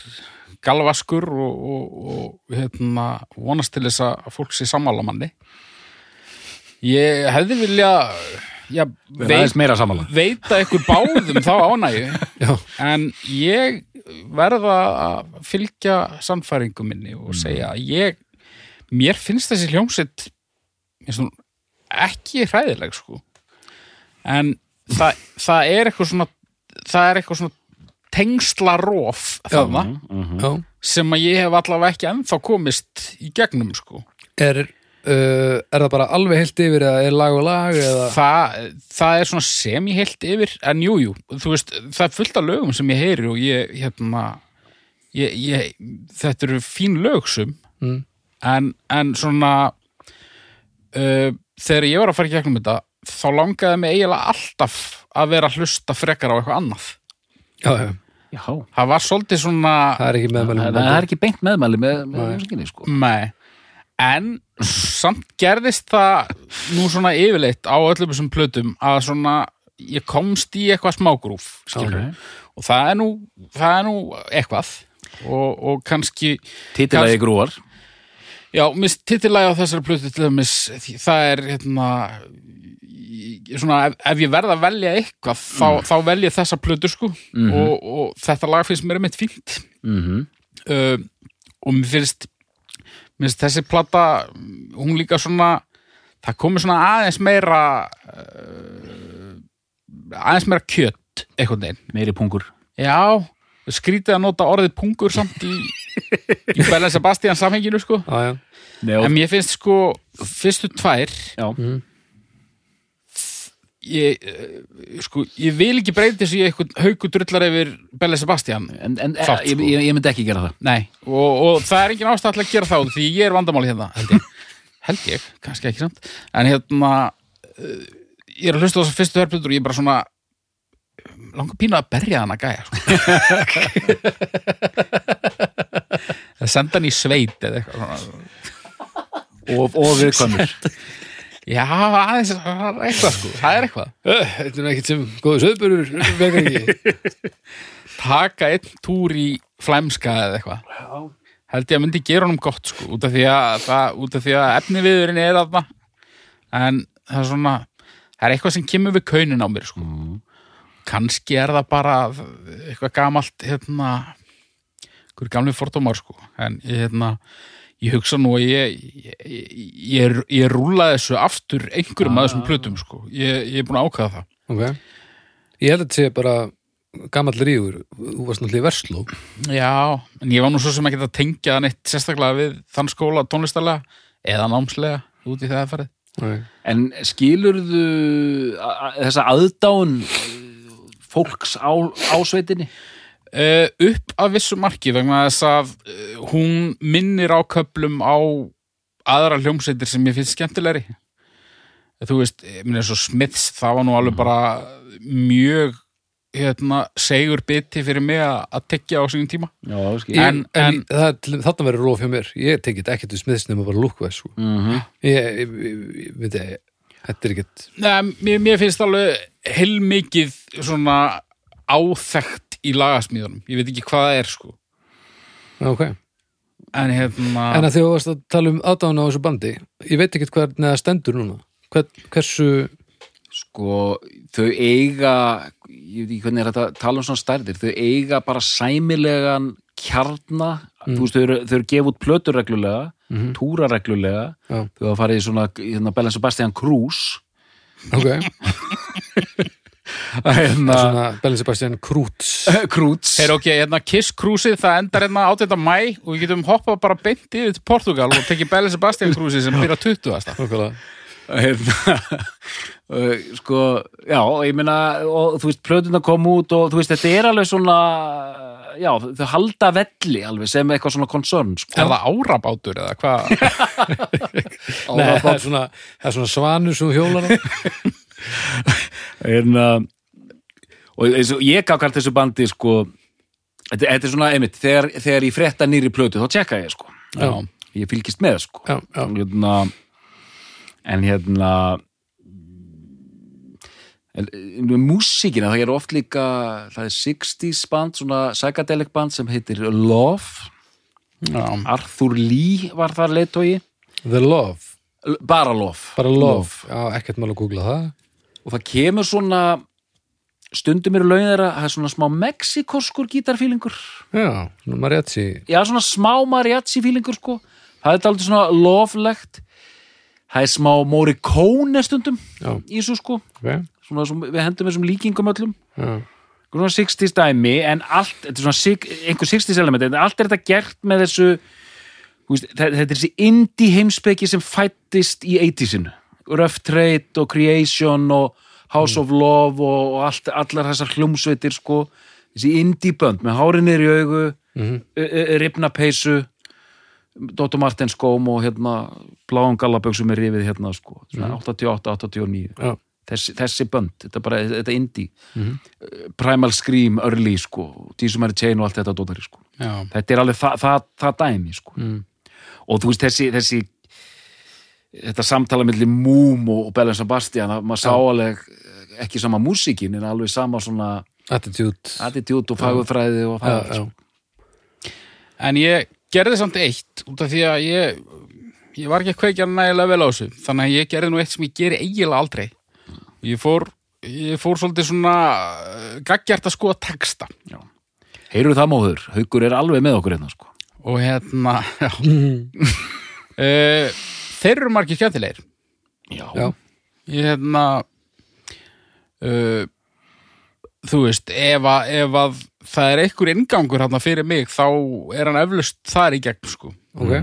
galvaskur og, og, og hérna, vonast til þess að fólk sé sammála manni. Ég hefði vilja já, samanlega veita ykkur báðum þá ánægju. En ég verða að fylgja sannfæringu minni og segja að ég mér finnst þessi hún ekki hræðileg sko en það, það er eitthvað svona það er eitthvað svona tengslarof þarna Mhm. já sem að ég hef allavega ekki ennþá komist í gegnum sko Er, uh, er það bara alveg heilt yfir eða er lag og lag eða það, það er svona semi-heilt yfir en jú, jú, þú veist það er fullt af lögum sem ég heyri og ég hérna ég, ég, þetta eru fín lögsum mm. en, en svona uh, þegar ég var að fara í gegnum þetta þá langaði mig eiginlega alltaf að vera að hlusta frekar á eitthvað annað. Já, já, Já, það var svolítið svona það er ekki meðmælum það, það er ekki beint meðmæli með, með Nei. musikinni sko. Nei, en samt gerðist það nú svona yfirleitt á öllum þessum plötum að svona ég komst í eitthvað smágrúf skilur Ok. og það er nú, það er nú eitthvað. Og, og kannski Titilagi grúar já, mist titilægi á þessari plötu til dæmis það er hérna svona, ef, ef ég verð að velja eitthvað þá, þá velja þessa plötu sko. Og, og þetta lag finnst mér mitt fínt. Mm uh, og mér finnst mér finnst þessi plata hún líka svona það komið svona aðeins meira uh, aðeins meira kjött einhvern veginn. Meiri pungur. Já, skrítið að nota orðið pungur samt í, í Bella Sebastian samhenginu sko. Nei, en mér finnst sko fyrstu tvær já. ég, uh, sko, ég vil ekki breyti þessu í eitthvað haugudrullar yfir Bella Sebastian. En, en Þátt, ég, sko. ég, ég myndi ekki gera það. Nei, og, og það er engin ástæð til að gera þá því ég er vandamáli hérna, held ég. Held ég, kannski ekki samt. En hérna uh, ég er að hlusta á þess að fyrstu hörplutur og ég er bara svona langar pínu að berja hann að gæja sko. það senda hann í sveit eða eitthvað. Og, og viðkvæmur. Já, aðeins, það er eitthvað sko. Það er eitthvað. Þetta er ekkert sem góðu ekki. Taka einn túr í flæmska eða eitthvað. Held ég að myndi gera honum gott sko, út af því að, af því að efni viðurinn er aðna en það er svona það er eitthvað sem kemur við kaunin á mér sko. kannski er það bara eitthvað gamalt hérna einhverju gamli fordómar sko. En ég, hérna, ég hugsa nú að ég ég, ég, ég, ég rúla þessu aftur einhverjum að þessum plötum sko. Ég, ég er búin að ákvaða það. Ok. Ég held að þetta sé bara gamall ríður Þú varst náttúrulega í versló. Já, en ég var nú svo sem ekki að tengja það neitt sérstaklega við þann skóla tónlistarlega eða námslega út í það að farið. okay. En skilurðu a- a- þessa aðdáun eh, fólks á, á sveitinni? Uh, upp að vissu marki vegna þess að uh, hún minnir á köplum á aðra hljómsveitir sem ég finnst skemmtilegri. Þú veist, ég minni svo Smiths, það var nú alveg bara mjög hérna, segur biti fyrir mig að tekja á sínum tíma. Já, skil Ég, En- en, en- er þarna verður róf hjá mér Ég tekið ekkert við smiðsnum og bara lúkvæð sko. mm ég, ég, ég, ég, veit ég Þetta er ekkert Nei, mér, mér finnst alveg heilmikið svona áþekkt í lagasmíðunum. Ég veit ekki hvað það er, sko. Ok En hérna... En að því þú varst að tala um aðdána á þessu bandi Ég veit ekkert hvernig það stendur núna Hvern, Hversu Sko, þau eiga ég veit ekki hvernig er þetta að tala um svona stærðir þau eiga bara sæmilegan kjarna, þú veist, þau eru, þau eru gefa út plötur reglulega, Mhm. túra reglulega, Já. þau hafa farið í svona hérna, Bellen Sebastian Cruise Ok svona Bellin Sebastian Krúts Krúts Heyr ok, hérna Kiss Cruise það endar hérna 8. mæ og við getum hoppað bara beint yfir til Portugal og tekið Belli Sebastian Cruise sem byrja 20. Nákvæmlega. hérna, sko, já, ég meina og þú veist, plötuna kom út og þú veist, þetta er alveg svona já, þau halda velli alveg sem eitthvað svona concern, sko Er það árabátur eða hvað? Er svona, það er svona svanur sem þú á hérna og eins og ég gaf hvert þessu bandi, sko þetta, þetta er svona, einmitt, þegar, þegar ég frétta nýri plötu, þá tjekka ég, sko. Já. ég fylgist með, sko. Já, já, hérna en hérna en, en músíkina, það er oft líka það er 60s band, svona psychedelic band sem heitir Love. Arthur Lee var þar leitói The Love. Bara Love. Bara Love, já, ekkert mál að googla það og það kemur svona stundum eru laun þeirra það er svona smá mexikoskur gítarfílingur. Já, svona mariachi. Já, svona smá mariachi fílingur sko. Það er aldrei svona lovelegt það er smá Morricone stundum Já, í þessu sko. Ok. Svona, svona, við hendum þessum líkingum öllum. Já, svona 60s dæmi en allt, þetta er svona einhver 60s element en allt er þetta gert með þessu veist, þetta er þessi indie heimspeki sem fættist í 80sinu Rough Trade og Creation og House of Love og, og allt, allar þessar hljómsveitir sko þessi indie bönd með hári niður í augu Mhm. mm ripna peysu Dóttur Martens skóm og hérna bláum gallaböksum er rifið hérna sko, svona 88, 89 já, þessi, þessi bönd, þetta er bara þetta indie Primal Scream, Early sko, Dísumæri Chain og allt þetta dótari sko. Já. þetta er alveg það, það, það dæmi sko. Mm. og þú veist þessi, þessi þetta samtala milli Moom og Bellen Sebastian að maður sá alveg ekki sama músíkin en alveg sama svona attitude. Attitude og fagurfræði og Já, það já, sko. En ég gerði samt eitt út af því að ég ég var ekki að kveikja nægilega vel á þessu þannig að ég gerði nú eitt sem ég geri eiginlega aldrei. Ég fór ég fór svolítið svona uh, gaggjart að skoða texta. Heyrðu það móður, Haukur er alveg með okkur hérna sko. og hérna já. uh, þeir eru margir skemmtilegir. Já, já, ég hérna uh, þú veist ef að, ef að það er einhver inngangur hérna fyrir mig þá er hann eflust þar í gegn sko. Ok.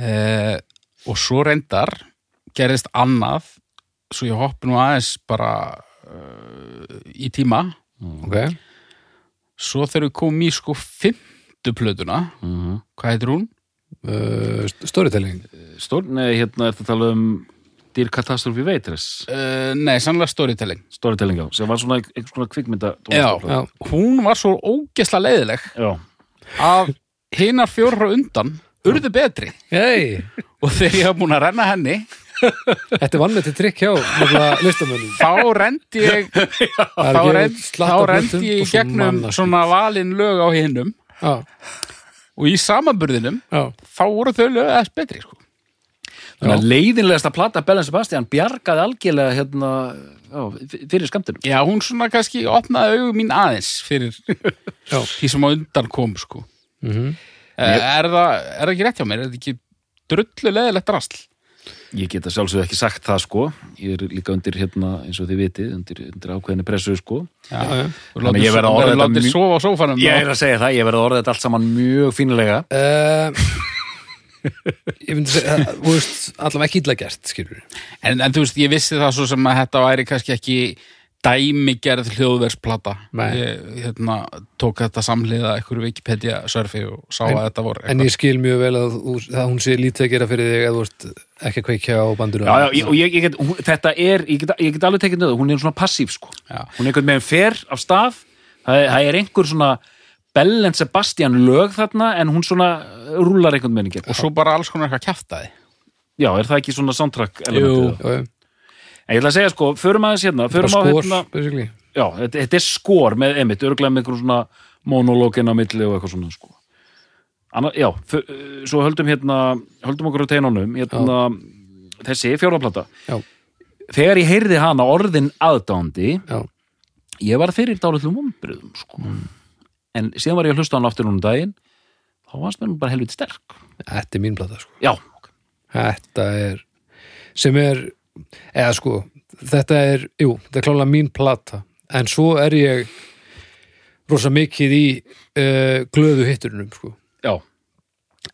Uh, og svo reyndar gerðist annað svo ég hoppi nú aðeins bara uh, í tíma. Ok, svo þegar við komum í sko fimmtu plötuna Mhm. hvað heitir hún? Uh, storytelling? Stór, nei, hérna er þetta að tala um Dear Catastrophe Waitress Uh, nei, sannlega storytelling. Storytelling á, sem var svona einhvers konar kvikmynda Já. já, hún var svo ógesla leiðileg. Já. að hinar fjórar á undan urðu betri. Hei og þegar ég hef búin að renna henni þetta er vannmeti trikk hjá nefnilega listamönnum. Þá rendi ég þá, rendi ég gegnum svona valin lög á hinnum. Já, og í samanburðinum þá voru þau lög eða betri sko. Þannig að leiðinlegasta plata Bellen Sebastian bjargaði algjörlega hérna, já, fyrir skamtinum. já, hún svona kannski opnaði augum mín aðeins fyrir því sem á undan kom sko. Mm er, er, það, er það ekki rétt hjá mér? Er það ekki drullu leðilegt rasl? Ég geta sjálfsög ekki sagt það sko. Ég er líka undir hérna, eins og þið vitið, undir, undir ákveðinni pressu sko. Já, já. Þannig ég verð að orða þetta mjög- Ég er að segja það, ég verði að orða þetta allt saman mjög fínulega. Uh, ég myndi segja að, þú veist, allavega ekki illa gert skilur En, en þú veist, ég vissi það svo sem að þetta væri kannski ekki dæmigerð hljóðversplata. Ég hérna, tók þetta samhliða einhverju Wikipedia surfi og sá að þetta voru en ég skil mjög vel að, að hún sé lítið að gera fyrir þig að þú veist ekki að kveikja á bandinu Já, já, ég- og ég, ég get, hún, þetta er, ég get, ég get alveg tekið nöðu, hún er svona passív sko. Já. Hún er einhvern veginn fer af stað, það er, það er einhver svona Bellen Sebastian lög þarna, en hún svona rúlar einhvern veginn. Og svo bara alls konar eitthvað kjaftaði. Já, er það ekki svona soundtrack elementið? já, já. En ég ætla að segja sko, förum aðeins hérna, förum á skor, hérna, basically já, þetta, þetta er skor með emitt, örglega með einhverjum svona monológin á milli og eitthvað svona sko. Anna, já, f- svo höldum hérna, höldum okkur á teinunum, hérna, þessi fjórðaplata. já, Þegar ég heyrði hana orðin aðdándi, já, ég var fyrir dálitlum umbriðum sko. En síðan var ég að hlusta á hann aftur núna um daginn, þá varst mér bara helviti sterk. þetta er mín plata sko. Já, þetta er sem er eða sko, þetta er, jú, þetta er klálega mín plata. En svo er ég rosa mikið í uh, glöðu hitturunum sko. Já,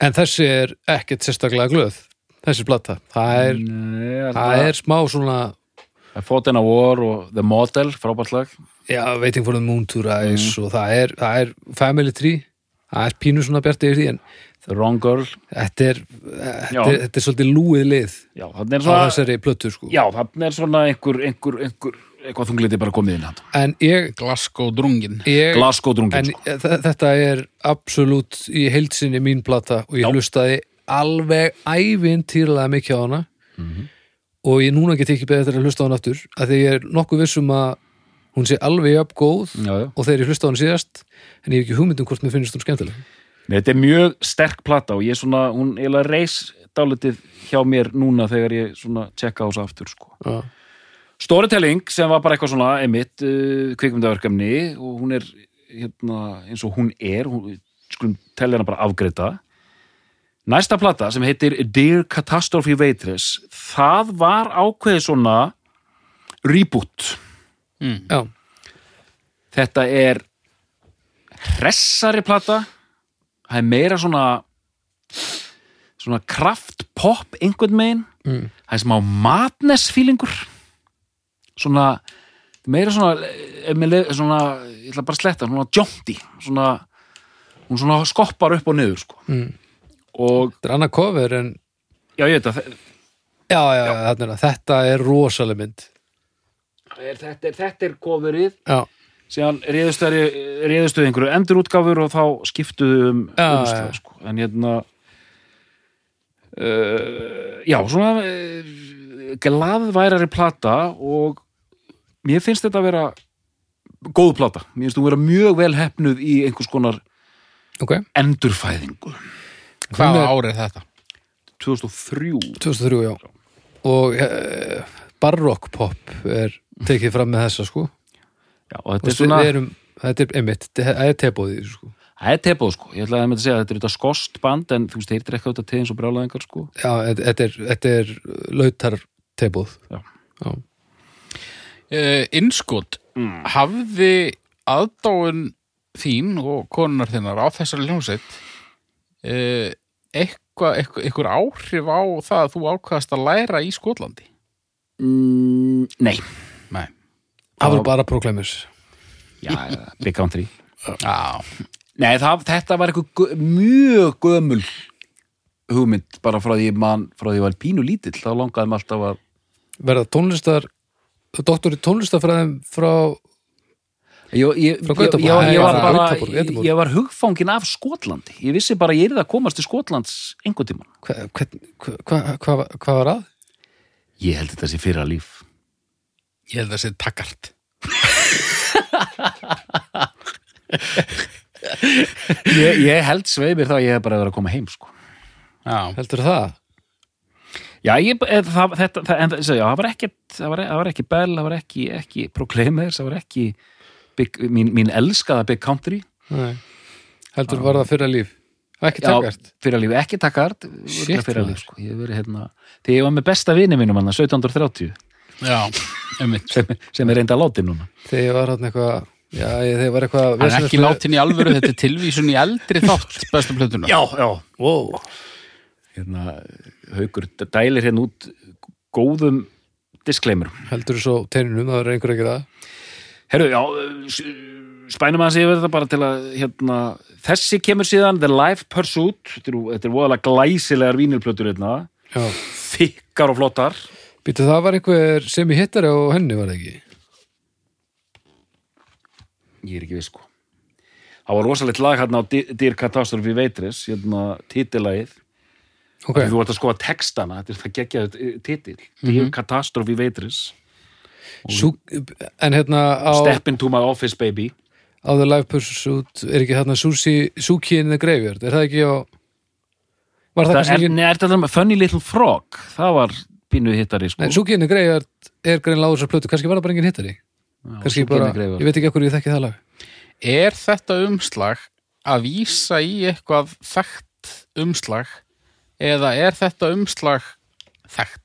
en þessi er ekkert sérstaklega glöð þessi plata, það er, Nei, það er smá svona Fought in a War og The Model, frábært lag. Já, Waiting for the Moon to Rise og það er, það er Family Tree. Það er pínu svona bjart yfir því en The Wrong Girl þetta er, þetta er, þetta er svolítið lúið lið Já, þannig er á svona þessari plötu sko. Já, þannig er svona einhver, einhver, einhver eitthvað þungliti bara komið inn hann en ég, Glasgow drungin ég Glasgow drungin en sko. þe- þetta er absolutt í heilsinni mín plata og ég hlustaði alveg ævintýrlega mikið á hana Mhm. og ég núna get ekki beðið eftir að hlusta á hana aftur að því ég er nokkuð vissum að hún sé alveg jafn góð Já, já. og þegar ég hlusta á hana síðast en ég hef ekki hugmyndum hvort mér finnst hún skemmtileg Nei, Þetta er mjög sterk plata og ég er svona, hún eiginlega reis dálítið hjá mér núna þegar ég svona tjekka á þessu aftur sko. Já. Storytelling sem var bara eitthvað svona emitt uh, kvikmyndaverkefni og hún er hérna, eins og hún er hún, skulum telja hana bara afgreita næsta plata sem heitir Dear Catastrophe Waitress það var ákveðið svona reboot mm. Já, þetta er hressari plata það er meira svona svona kraft pop einhvern megin Mm. það er smá madness feelingur svona meira svona, mér leið- svona ég ætla bara að sletta, svona jaunty svona, hún svona skoppar upp og niður sko. Mm. og þetta er annað cover en já ég veit að já, já, já. Þetta, er, er rosaleg mynd er, þetta, er, þetta er coverið Já, síðan réðustu einhverju endurútgáfur og þá skiptuðu um umslag, sko. en hérna uh, já, svona uh, glaðværari plata og mér finnst þetta að vera góð plata, mér finnst þú vera mjög vel hefnuð í einhvers konar ok, endurfæðingu. Hvaða er- ár er þetta? 2003 2003, já. Og uh, barrock pop er tekið fram með þessa sko já, og þetta Þú er svona, við erum, þetta er einmitt, það er tebóðið sko. það er tepóð sko ég ætlaði að með að segja að þetta er þetta skost band en þú veist, þeir drekka þetta til eins og brjálæðingar sko já, þetta er, þetta er lautar tebóð Já. já. Uh, innskot mm. hafði aðdáun þín og konunar þinnar á þessari hljómsveit uh, eitthvað, eitthvað, eitthvað áhrif á það að þú ákvaðast að læra í Skotlandi? Mm, nei Nei. Það var bara Proclaimers. Já, Big Country. Já, Nei, það, þetta var eitthvað mjög gömul hugmynd bara frá því mann, frá því ég var pínu lítill þá langaði maður alltaf að verða tónlistar doktor í tónlistarfræðum frá ég, ég, ég, ég, var bara, var hugfangin af Skotlandi. Ég vissi bara að ég er að komast til Skotlands einhvern tímann. Hvað hva, hva, hva, var að? Ég held þetta sé fyrra líf ég held að sé takkart. Ég, ég held sveimir þá að ég hef bara verið að koma heim sko. Já, heldur það? Já, ég, eð, það, þetta, það, en, það, já, það var ekki það var, það var ekki Bell, það var ekki, ekki Proclaimers, það var ekki big, mín, mín elskaða Big Country Nei. heldur var það fyrra líf ekki Já, takkart fyrir líf, ekki takkart maður. líf, sko. ég hef verið hérna þegar ég var með besta vini mínum hann 1730 já, einmitt. sem, sem er reynda látin núna þegar ég var hann eitthvað já, ég, þegar var eitthvað Hann er ekki látin í alvöru, þetta er tilvísun í eldri þátt bestu plötuna. Já, já wow. hérna, Haukur dælir hérna út góðum disclaimer heldur svo teininum, það var einhver að gera það Herru, já, spænum að yfir þetta bara til að hérna, þessi kemur síðan The Life Pursuit þetta er, þetta er voðalega glæsilegar vínilplötur hérna, já. þykkar og flottar Býtu, það var einhver sem í hittari á henni var það ekki? Ég er ekki viss sko. Það var rosalegt lag hérna á Dear Catastrophe Waitress hérna titilagið ok, þú ert að skoða textana, þetta er það geggjaðu titil Dear Catastrophe Waitress Sú, en hérna á, Step into my office baby. Á The Live Pursuit er ekki hérna Suki in the Graveyard er það ekki á var það, það kannski er, ekki nei, er þetta með Funny Little Frog? Það var pínu hittari sko. Nei, Suki in the Graveyard er greinlega á þessar plötu kannski var það bara engin hittari? Já, kannski bara, ég veit ekki ekkur ég þekki það lag. Er þetta umslag að vísa í eitthvað þekkt umslag eða er þetta umslag þekkt?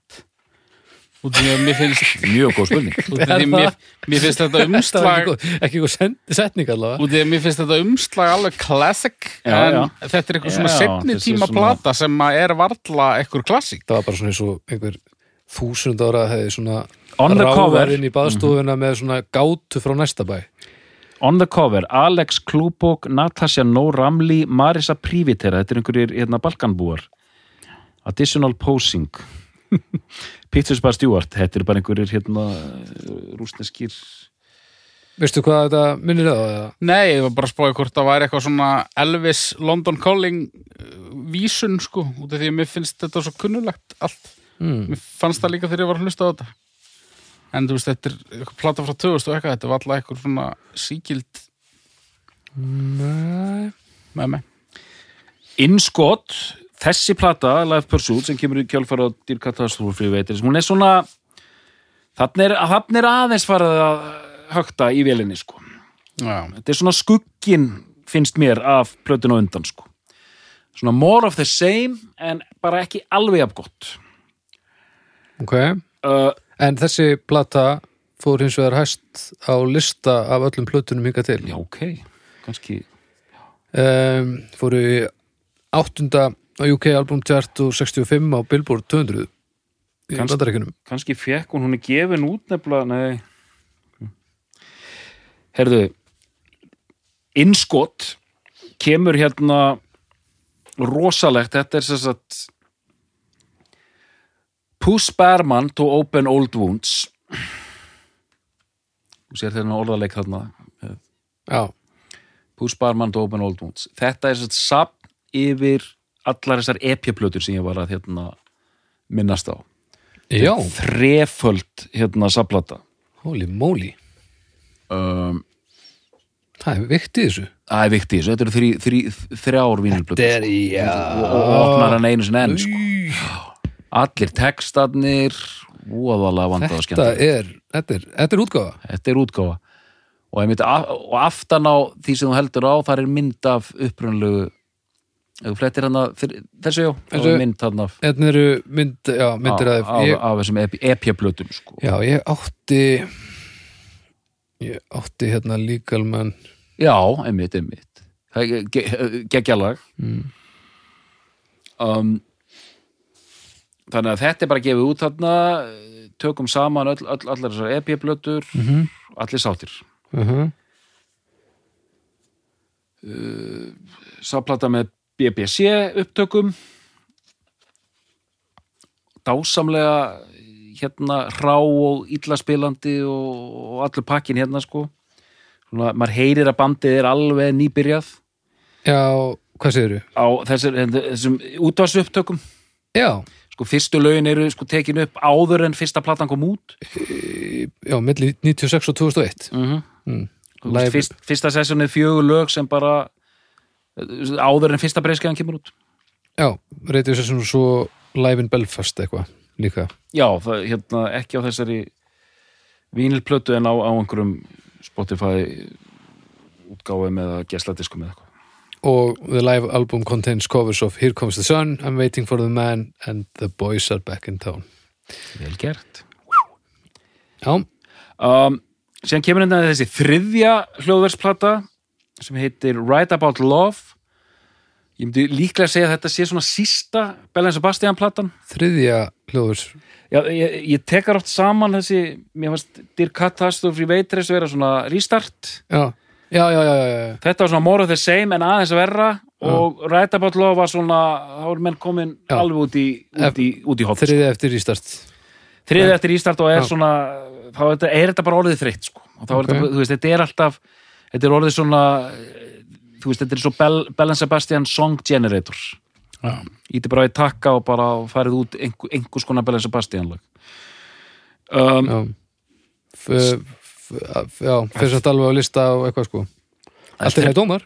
út af því að mér finnst mjög góð spurning. Út af því að mér, mér finnst þetta umslag ekki eitthvað setning allavega. Út af því að mér finnst þetta umslag alveg classic Já, en já. þetta er eitthvað svona Já, setni þessi tíma svona- plata sem að er varla eitthvað klassik Það var bara svona eins og einhver þúsund ára hefði svona On the cover. ráðað inn í baðstofuna með svona gátu frá næsta bæ On the cover, Alex Klubok, Natasja No Ramli, Marisa Privitera, þetta er einhverjir hérna, balkanbúar. Additional posing. Pictures by Stewart, þetta er bara einhverjir hérna, rúsneskir. Veistu hvað þetta minnir það? eða? Nei, ég var bara að spáði hvort það væri eitthvað svona Elvis London Calling uh, vísun sko, út af því að mér finnst þetta svo kunnulegt allt. Hmm. Mér fannst það líka þegar ég var að hlusta á þetta. En þú veist, þetta er eitthvað plata frá 2000 og eitthvað, þetta var alltaf eitthvað svona síkild Nei með mig. Innskott, þessi plata, Life Pursuit, sem kemur í kjálfara á dýrkatastrófi veitir, hún er svona, þannig er, þarna er aðeins farið að högta í vélinni, sko. Já, Þetta er svona skugginn, finnst mér, af plötun og undan, sko. Svona more of the same, en bara ekki alveg af gott. Ok. Uh, En þessi plata fór hins vegar hæst á lista af öllum plötunum hingað til. Já, ok, kannski, um, fóru í áttunda á UK album chart og 65 á Billboard 200 í bandarækjunum kannski fekk hún, hún er gefin út nefnilega, nei. Herðu, innskott kemur hérna rosalegt, þetta er sagt Puss Berman to open old wounds. Þú sér þérna orðaleik þarna. Já, Puss Berman to open old wounds. Þetta er sagt sapn yfir allar þessar epjaplötur sem ég var að hérna minnast á. Já, þreföld hérna saplata holy moly. Um, Það er vikt í þessu. Það er viktið, þetta eru þrjár vínilblötu er, já og, opnar hann einu sinni enn sko. Allir textarnir voðalega vanda og skemmt þetta þetta er útgáfa. Þetta er útgáfa. Og, einmitt, af- og aftan á því sem þú heldur á þar er mynd af upprunalegu ef þú flettir hann að þessu já, Þessu- mynd hann af mynd, já, myndir af, af, ég, af þessum epjaplötum sko. Já, ég átti ég átti hérna líkalmann Já, einmitt, einmitt. Geggjalag. Mm. um, Þannig að þetta er bara gefið út þarna tökum saman öll, öll, allar þessar EP-blötur mm -hmm. allir sáttir Uh -huh. Sáplata með BBC upptökum dásamlega hérna hrá og illaspilandi og, og allur pakkin hérna sko Svona, maður heyrir að bandið er alveg nýbyrjað Já, hvað segirðu? á þessum, þessum útvarsupptökum Já, sko fyrstu lögin eru sko tekin upp áður en fyrsta platan kom út. Já, milli 96 og 2001 mm. -hmm. mm. Live... Fyrst, fyrsta sessjónið fjögur lög sem bara áður en fyrsta breyskiðan kemur út. Já, reytið sér svona svo Live in Belfast eitthvað líka. Já, það, hérna, ekki á þessari vínilplötu en á, á einhverjum Spotify útgáfum eða gesladiskum eða eitthvað og the live album contains covers of Here Comes the Sun, I'm Waiting for the Man and The Boys Are Back in Town. Vel gert. Já, um, síðan kemur hérna þessi þriðja hljóðversplata sem heitir Right About Love. Ég myndi líklega segja að þetta sé svona sísta Belen Sebastian platan. Þriðja hljóður Já, ég, ég tekar oft saman þessi, mér fannst Dear Catastrophe Waitress vera svona restart Já, já, já, já, þetta var svona more of the same en aðeins verra og Right About Love var svona þá er menn komin alveg út í í, í hot þriðja eftir ístart þriðið eftir restart og er svona þá er þetta, er þetta bara orðið þreytt sko. og þá er Ok. þetta, þetta er alltaf þetta er orðið svona veist, þetta er svo Bell, Bell Sebastian Song Generator. Íti bara í takka og bara farið út einhver, einhvers konar Bell Sebastian lag um, Já. F Já, fyrir satt alveg á lista og eitthvað sko. Allt er hægt dómar.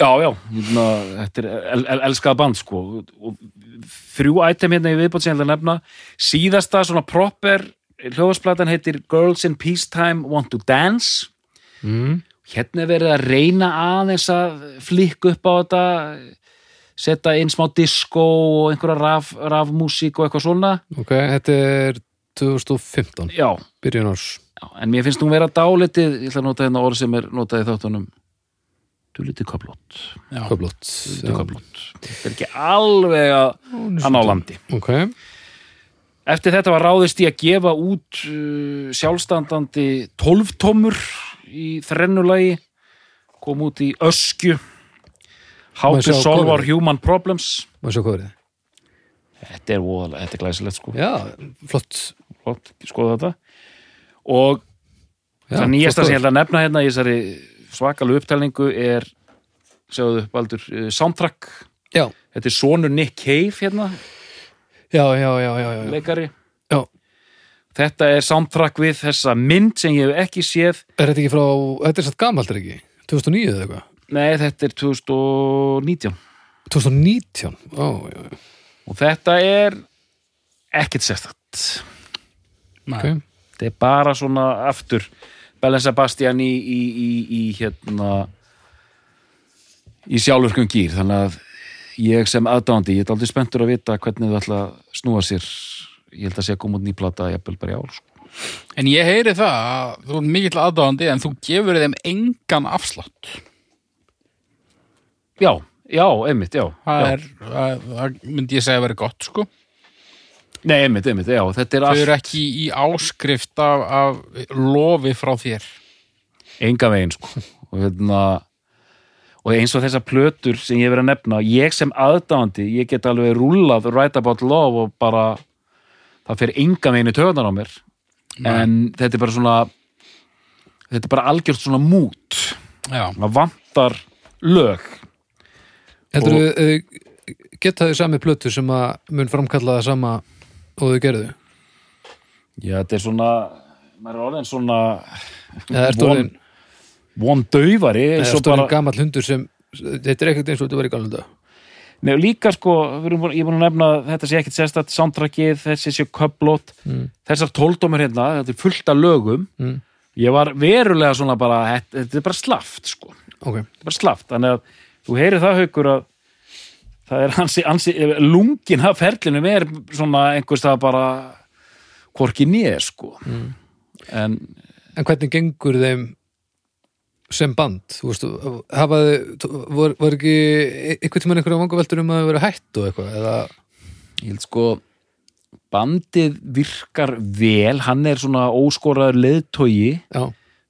Já, já, hérna, þetta er el, el, elskað band sko. Og þrjú item hérna í viðbót sem ég ætla að nefna. Síðasta svona proper hljóðasplatan heitir Girls in Peacetime Want to Dance. Mm. hérna er verið að reyna aðeins að flikka upp á þetta setja inn smá disco og einhverja raf, rafmúsík og eitthvað svona. Ok, þetta er 2015, já, byrjun árs já, en mér finnst hún vera dálitið, ég ætla að nota hérna orð sem er notað í þáttunum. Dálitið Já. Köflót dálitið köflót þetta er ekki alveg að hann á landi. Ok, Eftir þetta var ráðist í að gefa út uh, sjálfstandandi 12 tómur í þrennulagi kom út í öskju. How Má to solve our human problems. Maður sjá hvað verið Þetta er, voðalega- þetta er glæsilegt sko. Já, flott. Flott, skoða þetta og það nýjasta sem ég held að nefna hérna í þessari svakalu upptalningu er sjáðu Baldur, uh, soundtrack. Já, þetta er sonur Nick Cave hérna. Já, já, já, já, já. leikari. Já. þetta er soundtrack við þessa mynd sem ég hef ekki séð. Er þetta ekki frá, þetta er satt gamalt er ekki? 2009 eða eitthvað? Nei, þetta er 2019 2019, ó, já, já. Og þetta er ekkert sérstætt Nei. Ok, þetta er bara svona aftur Belen Sebastian í, í, í, í hérna í sjálfurkum gýr þannig að ég sem aðdándi ég er aldrei spenntur að vita hvernig þau ætla að snúa sér ég held að sé að koma út nýplata jafnvel bara í ár sko. En ég heyri það að þú er mikill aðdáðandi en þú gefur þeim engan afslátt. já, já, einmitt, já, Það, já. er, það, það myndi ég segja að vera gott, sko. Nei, einmitt, einmitt, já, þetta er Þau allt eru ekki í áskrift af, af lofi frá þér. enga veginn sko. Og, hérna, og eins og þessar plötur sem ég verið að nefna ég sem aðdáandi, ég get alveg rúllað Right About Love og bara það fer enga veginn í töðunar á mér. En þetta er bara svona þetta er bara algjört svona mút Já. það vantar lög. Heldur Og- þau uh, geta þau sami plötu sem að mun framkalla það sama og þau gerðu? Já, þetta er svona maður er orðin svona ertu von, orðin, von eða eins ertu og bara orðin gamall hundur sem þetta er ekkert eins og þetta var í galanda Nei, og líka sko, erum ég er búin að nefna þetta sé ekkert sérstætt soundtrackið, þessi sé köplót, Mm. þessar tóldómur hérna, þetta er fullt af lögum. Mm. ég var verulega svona bara þetta, er bara slaft sko, ok, þetta er bara slaft þannig að þú heyrir það haukur að það er ansi, ansi lungin af ferlinum er svona einhvers það bara hvorki nýr sko. En en hvernig gengur þeim sem band, þú veist hafaði, var, var ekki eitthvað tímann einhverja vangaveltur um að vera hætt og eitthvað, eða? Ég held sko bandið virkar vel. Hann er svona óskoraður leiðtogi. Já,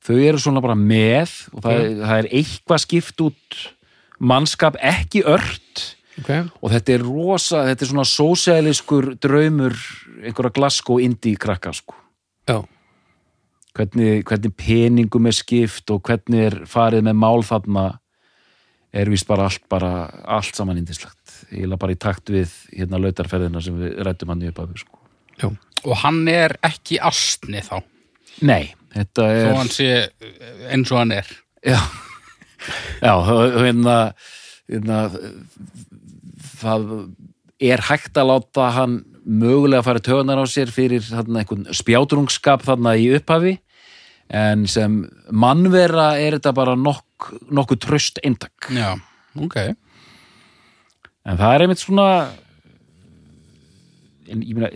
þau eru svona bara með og það, það er eitthvað skipt út. Mannskap ekki ört ok og þetta er rosa, þetta er svona sósialiskur draumur einhverja Glasgow indie krakka sko já, hvernig, hvernig peningum er skipt og hvernig er farið með mál þarna er vist bara allt, bara allt saman indislegt ég er bara í takt við hérna lautarferðina sem við rættum hann í upphafið sko. Og hann er ekki astni þá. nei, þetta er sé eins og hann er. já, já hérna það er hægt að láta hann mögulega fara töðunar á sér fyrir þarna, einhvern spjátrungskap þarna í upphafi en sem mannvera er þetta bara nokk, nokkuð tröst eintak Já, ok. en það er einmitt svona en, meina,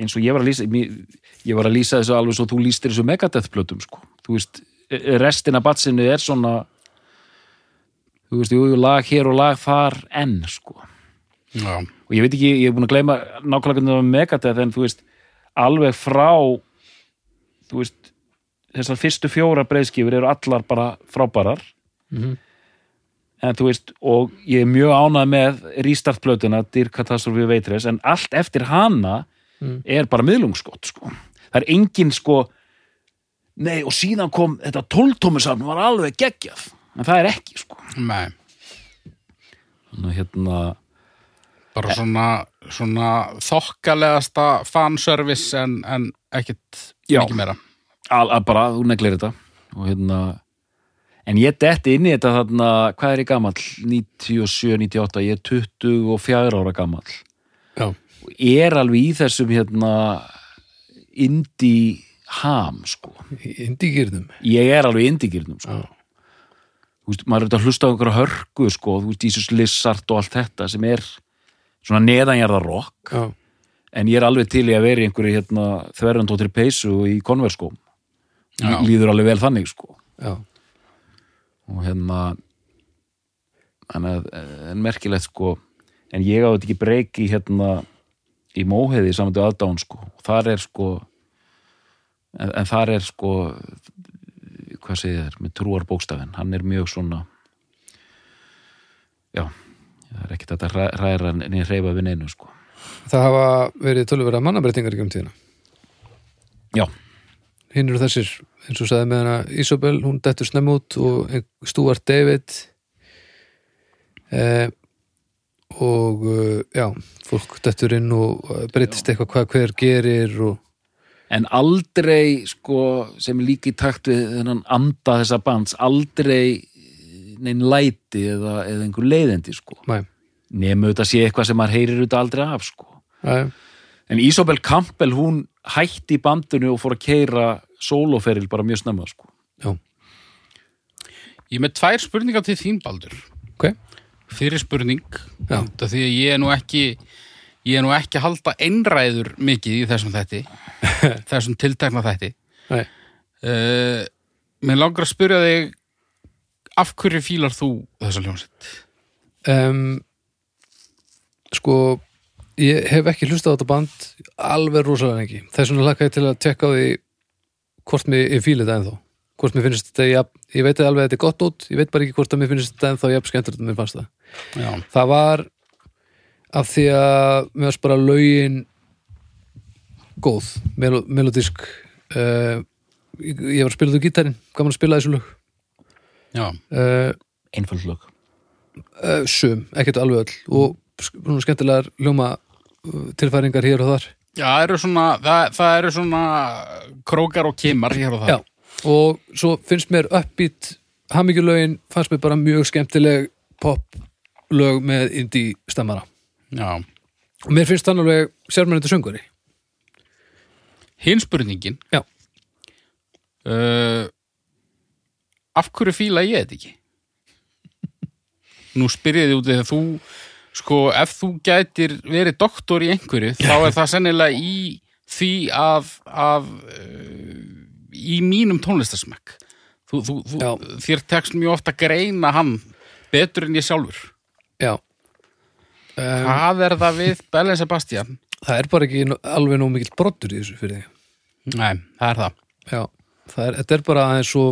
eins og ég var að lýsa ég, var að lýsa þessu alveg svo þú lýstir þessu Megadeth plötum sko þú veist, restina batsinu er svona þú veist, jú, lag hér og lag þar enn sko Já. og ég veit ekki, ég er búin að gleyma nákvæmlega hvernig það var Megadeth en þú veist, alveg frá þú veist þessar fyrstu fjóra breiðskifur eru allar bara frábærar Mhm. en þú veist, og ég er mjög ánað með restartplötuna, Dear Catastrophe Waitress, en allt eftir hana Mm. er bara miðlungsskott sko. það er engin sko nei, og síðan kom þetta tóltómusafn var alveg geggjað en það er ekki sko Nei. Þannig, að hérna, Bara svona, svona þokkalegasta fanservice en, en ekkit Já. mikið meira. al, al, bara, þú neglir þetta og hérna en ég detti inn í þetta þarna hvað er ég gamall, 97, 98 ég er 24 ára gamall já, og er alveg í þessum hérna indie ham sko indíkirnum ég er alveg í indie-gyrnum sko. þú veist, maður er þetta að hlusta á einhverja hörku sko, þú veist, Jesus Lizard og allt þetta sem er svona neðanjarða rock. Já, en ég er alveg til í að vera í einhverju hérna, þverjandóttir peysu í konverskóm Já. líður alveg vel þannig sko. Já, og hérna að en merkilegt sko en ég á þetta ekki breyk í hérna í móheiði samanlega aðdán sko. Og þar er sko en, en þar er sko hvað segir þér, með trúar bókstafin hann er mjög svona já það er ekkert að ræ- ræra niður hreyfa við neinu sko. Það hafa verið tölvöra mannabreitingar í um tíðina. Já, hinn eru þessir, eins og sagði með hana Isabel, hún dettur snemm út og Stuart David eh, og eh, já, fólk dettur inn og eh, breytist eitthvað hvað hver gerir og en aldrei sko sem í takt við þennan anda þessa bands, aldrei neinn læti eða, eða einhver leiðindi sko. Nemu þetta sé eitthvað sem maður heyrir þetta aldrei af sko. næ, en Isabel Campbell hún hætti í bandinu og fór að keira sóloferil bara mjög snemma sko. já, Ég með tvær spurningar til þín, Baldur. ok. Fyrir spurning, út því að ég er nú ekki ég er nú ekki að halda einræður mikið í þessum þætti þessum tiltekna þætti. Uh, Mér langar að spyrja þig af hverju fílar þú þessa hljómsett? um, sko ég hef ekki hlustað á þetta band alveg rosalega ekki þess vegna laka ég til að tekka á því hvort mér ég fíli þetta ennþá. Hvort mér finnst þetta, ég, ég veit alveg að þetta er gott út ég veit bara ekki hvort að mér finnst þetta ennþá jafn skemmtilegt en mér fannst það. Já, það var af því að mér varst bara lögin góð, melo, melodísk uh, ég, ég var að spila þú gítarinn gaman að spila þessu lög. Já, uh, einföld lög. uh, sum, ekkert alveg öll og svona skemmtilegar ljóma tilfæringar hér og þar. Já það, eru svona, það, það eru svona krókar og kimar hér og það Já. og svo finnst mér uppbít hamingjulögin fannst mér bara mjög skemmtileg pop lög með indie stemmara Já. og mér finnst þannig alveg sérmennandi söngari Hinn spurningin Já. uh, Af hverju fíla ég þetta ekki? Nú spyrjaði út þegar þú sko, ef þú gætir verið doktor í einhverju, þá er það sennilega í því að, að uh, í mínum tónlistarsmekk þú, þú, þú, Já. þér tekst mjög ofta að greina hann betur en ég sjálfur Já um, Hvað er það við Bellen Sebastian? Það er bara ekki alveg nóg mikill brottur í þessu fyrir þig. Nei, það er það. Já, það er, þetta er bara aðeins svo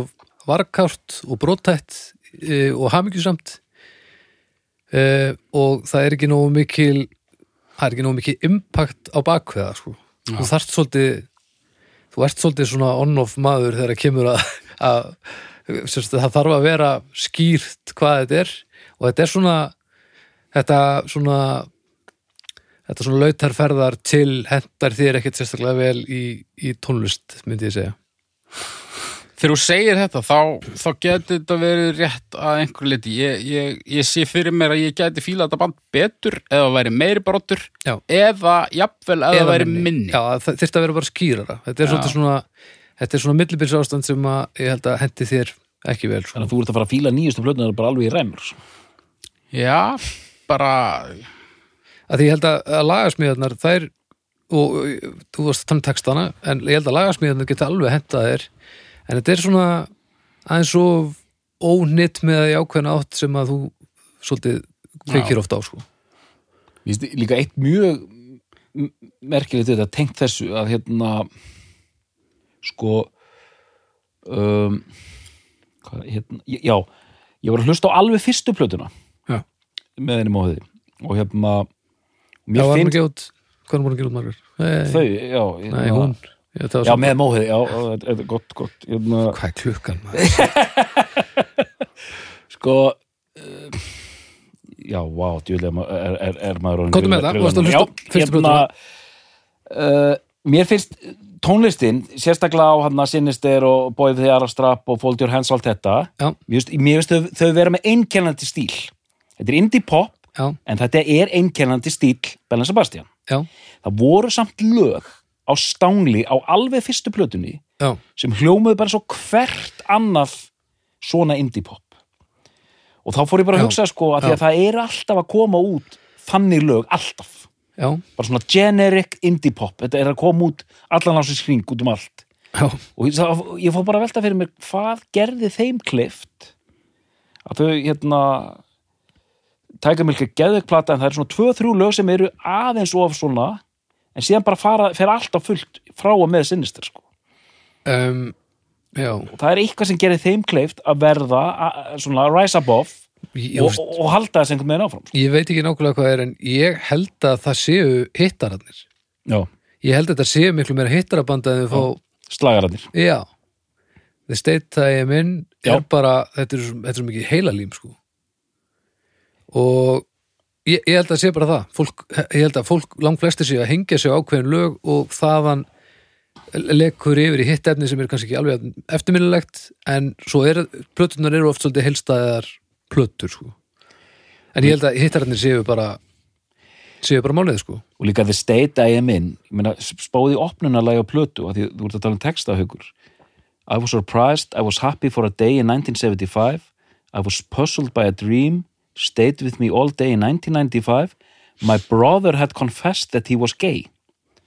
varkárt og brottætt e, og hamingjusamt. E, og það er ekki nógu mikil það er ekki nógu mikil impact á bakveða sko. Þú þarft svolítið þú ert svolítið svona on-off maður þegar það kemur að, að það þarf að vera skýrt hvað þetta er. Og þetta er svona þetta svona þetta svona lautarferðar til hendar þér ekkert sérstaklega vel í, í tónlist myndi ég segja Þegar þú segir þetta, þá, þá getur þetta verið rétt að einhver liti. Ég, ég, ég sé fyrir mér að ég geti fíla þetta band betur eða það væri meiri brottur Já. eða jafnvel eða það Eða væri minni. Já, það þyrfti að vera bara skýrara þetta er Já. svona þetta er svona millibils ástand sem að ég held að hendi þér ekki vel sko. þannig að þú ert að fara að fíla nýjustu plötuna bara alveg í ræmur Já, bara að því ég held að, að lagasmíðarnar þær og þú varst að tann textana en ég held að lagasmíðarnar geta alveg hentað þér en þetta er svona aðeins svo ónitt með að í ákveðna átt sem að þú svolítið kveikir ofta á sko. Líka eitt mjög merkilegt þetta tengt þessu að hérna sko um, hvað, hérna, já, ég var að hlusta á alveg fyrstu plötuna Já. með henni móðið og hérna Mér var hann finnst ekki út? Hvað er hún búin að gera út margur? Þau, já, hérna, nei hún. Ég, var já, svo- með móðið, já, þetta er gott, gott hérna, Hvað er klukkan maður? sko uh, já, vá, djúlega ma- er, er, er maður Komdu með það, grillan- varstu að hlusta á Já, fyrstu hérna, uh, mér finnst tónlistin, sérstaklega á hann að Sinister og Boy with the Arastrap og Fold Your Hands og allt þetta Já. mér finnst þau, þau vera með einkennandi stíl. Þetta er indie pop Já, en þetta er einkennandi stíl Bellen Sebastian. Já, það voru samt lög á stángli á alveg fyrstu plötunni já. sem hljómuðu bara svo hvert annað svona indie pop. Og þá fór ég bara að hugsa sko að að það er alltaf að koma út þannig lög, alltaf. Já, bara svona generic indie pop. Þetta er að koma út allan ásins hring út um allt. Já, og ég, það, ég fór bara að velta fyrir mér hvað gerði þeim klift að þau hérna tæka milka geðveikplata en það eru svona tvö, þrjú lög sem eru aðeins of svona en síðan bara fara, fer alltaf fullt frá og með sinnistir sko. um, og það er eitthvað sem gerir þeim klift að verða að, svona rise above ég, og, og, og halda þess einhvern veginn áfram sko. ég veit ekki nákvæmlega hvað er en ég held að það séu hittararnir. Ég held að þetta séu miklu meira hittarabanda en þau fá slagararnir. Já, The State that I am in Já. er bara, er, þetta er svo mikið heilalím sko og ég, ég held að sé bara það. Fólk, ég held að fólk langt flestir sé að hengja sig á ákveðin lög og þaðan lekkur yfir í hitt efni sem er kannski ekki alveg eftirminnilegt en svo er, plötunar eru oft svolítið helstæðar plötur sko. En ég held að hittararnir séu bara séu bara málið sko. Og líka The State I Am In. Meina, spáði opnunarlega á plötu og því þú ert að tala um textahaugur I was surprised, I was happy for a day in 1975 I was puzzled by a dream stayed with me all day in 1995 my brother had confessed that he was gay.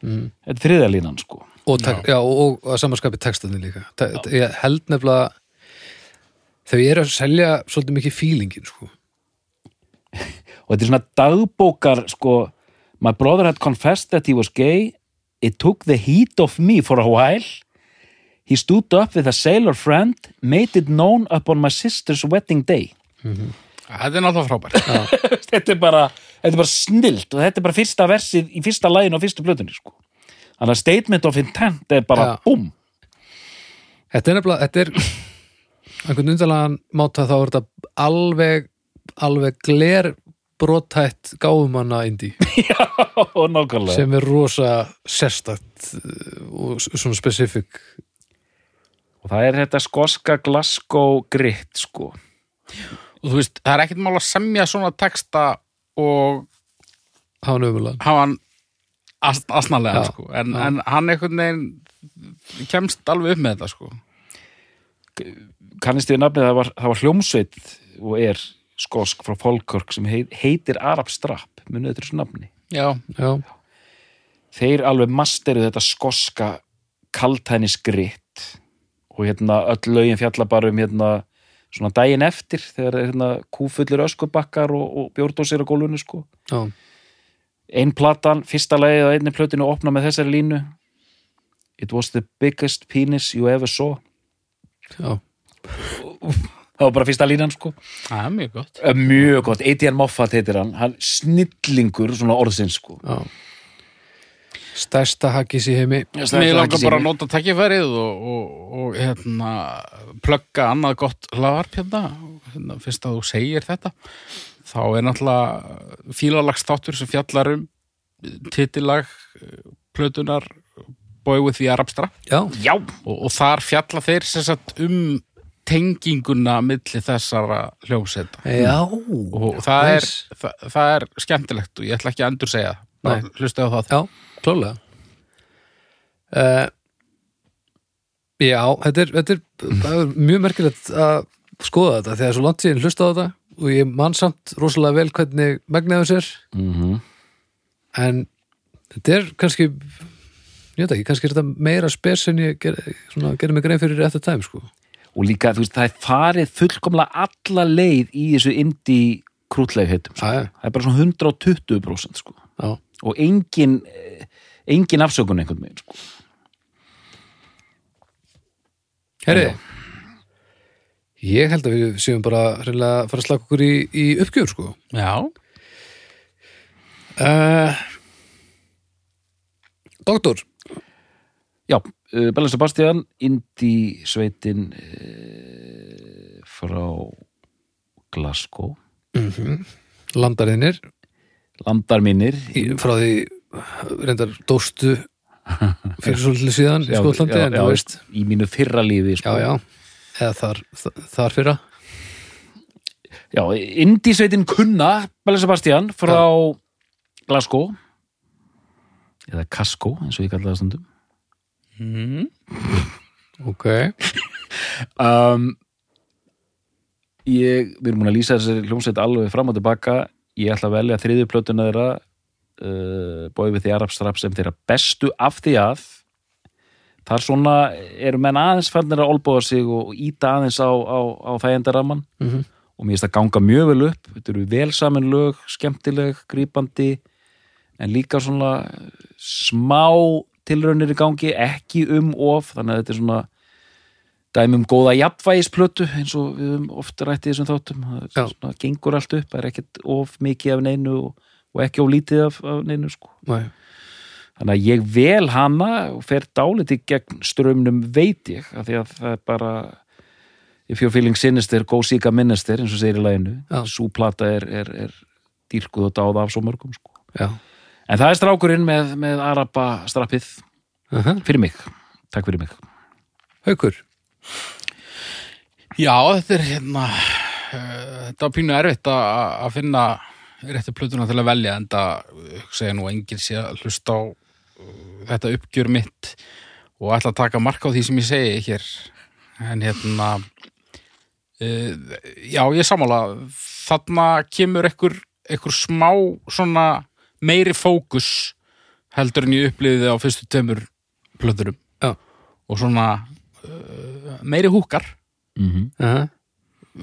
Mm. þetta er þriðja línan sko. Og, já. og, og samanskapi textandi líka. Te, ég held nefnilega þau eru að selja svolítið mikið fílingin sko. og þetta er svona dagbókar sko my brother had confessed that he was gay. It took the heat of me for a while. He stood up with a sailor friend made it known upon my sister's wedding day Þetta er náttúrulega frábært. þetta er bara, þetta er bara snilt og þetta er bara fyrsta versið í fyrsta lægin og fyrstu plötunni sko. þannig að statement of intent er bara Já. búm þetta er nefnilega þetta er einhvern undarlegan máta þá er þetta alveg alveg gler brotætt gáfumanna indi já, og nákvæmlega sem er rosa sérstakt uh, og svona specific og það er þetta skoska Glasgow grit sko Og þú veist, það er ekkert mál að semja svona texta og hafa nöfulega hafa hann as- asnalega, sko. En, en hann einhvern veginn kemst alveg upp með þetta, sko. kannist þið nafnið? Það var, það var hljómsveit og er skosk frá Falkirk sem heit, heitir Arab Strap munið þetta þessu nafni? Já, já, þeir alveg masteru þetta skoska kaltænis grit og hérna öll lögin fjalla bara um hérna svona daginn eftir þegar er hérna kúfullur öskubakkar og, og bjórdósir á gólfinu sko. Já, ein platan, fyrsta lagið á einni plötinu opna með þessari línu. It was the biggest penis you ever saw. Já. það var bara fyrsta línan sko. Það er mjög gott. Mjög gott, Etienne Moffat heitir hann. Hann snillingur svona orðsins sko. Já. Stærsta haggis í heimi. Mér langar bara að nota takkifærið og, og, og hérna, plugga annað gott hlaðvarp hérna, hérna fyrst að þú segir þetta þá er náttúrulega fílalagsþáttur sem fjallar um titillag plötunar Boy with the Arab Strap já, já, og, og þar fjalla þeir sem sagt um tenginguna milli þessara hljómseta já. Og það er, það, það er skemmtilegt og ég ætla ekki að endur segja Nei. hlusta á það Já, klálega uh, Já, þetta er, þetta er það er mjög merkilegt að skoða þetta þegar svo langt síðan hlusta á þetta og ég man samt rosalega vel hvernig megnaðu sér mm en þetta er kannski ég veit ekki, kannski er þetta meira spes en ég ger, svona, gerir mig grein fyrir eftir tæm sko. og líka, þú veist, það er farið fullkomlega alla leið í þessu indie krútlegheitum sko. Það er bara svona 120% sko. Já, og engin engin afsökun einhvern veginn sko. herri ég held að við séum bara að fara að slaka okkur í, í uppgjör sko. Já, uh, Doktor. Já, uh, Bella Sebastian indie sveitin uh, frá Glasgow. Landariðnir landar mínir í, frá því reyndar dóstu fyrir svolítið síðan í Já, Skotlandi já, já, veist, í mínu fyrra lífi sko. já eða þar, þar fyrra. Já, indísveitin kunna Bella Sebastian frá Glasgow. Eða Casco, eins og ég kalla það stundum. Mm. ok, um, ég, við erum búin að lýsa þessari hljómsveit alveg fram og tilbaka ég ætla að velja þriðju plötuna þeirra uh, Boy with the Arab Strap sem þeirra bestu af því að þar svona eru menn aðeins fannir að olbúa sig og íta aðeins á, á, á þægendaraman Mhm. og mér finnst það ganga mjög vel upp þetta eru vel saman lög, skemmtileg grípandi en líka svona smá tilraunir í gangi, ekki um of þannig að þetta er svona dæmi um góða jafnvægisplötu eins og við höfum oft rætt í þessum þáttum það svona, gengur allt upp, það er ekkert of mikið af neinu og, og ekki of lítið af, af neinu sko. Nei. þannig að ég vel hana og fer dálítið gegn strömmnum veit ég, af því að það er bara if your feeling sinister, go seek a minister eins og segir í læginu Já. svo plata er, er, er dýrkuð og dáða af svo mörgum sko. Já. en það er strákurinn með, með araba strappið Uh fyrir mig, takk fyrir mig Haukur. Já, þetta er hérna uh, þetta var pínu erfitt að finna réttu plötuna til að velja en það segja nú enginn sé að hlusta á uh, þetta uppgjör mitt og ætla að taka mark á því sem ég segi hér. En hérna uh, já, ég samála þarna kemur ekkur, ekkur smá svona meiri fókus heldur en ég upplýði á fyrstu tveimur plöturum Já. og svona uh, meiri húkar mm -hmm. Uh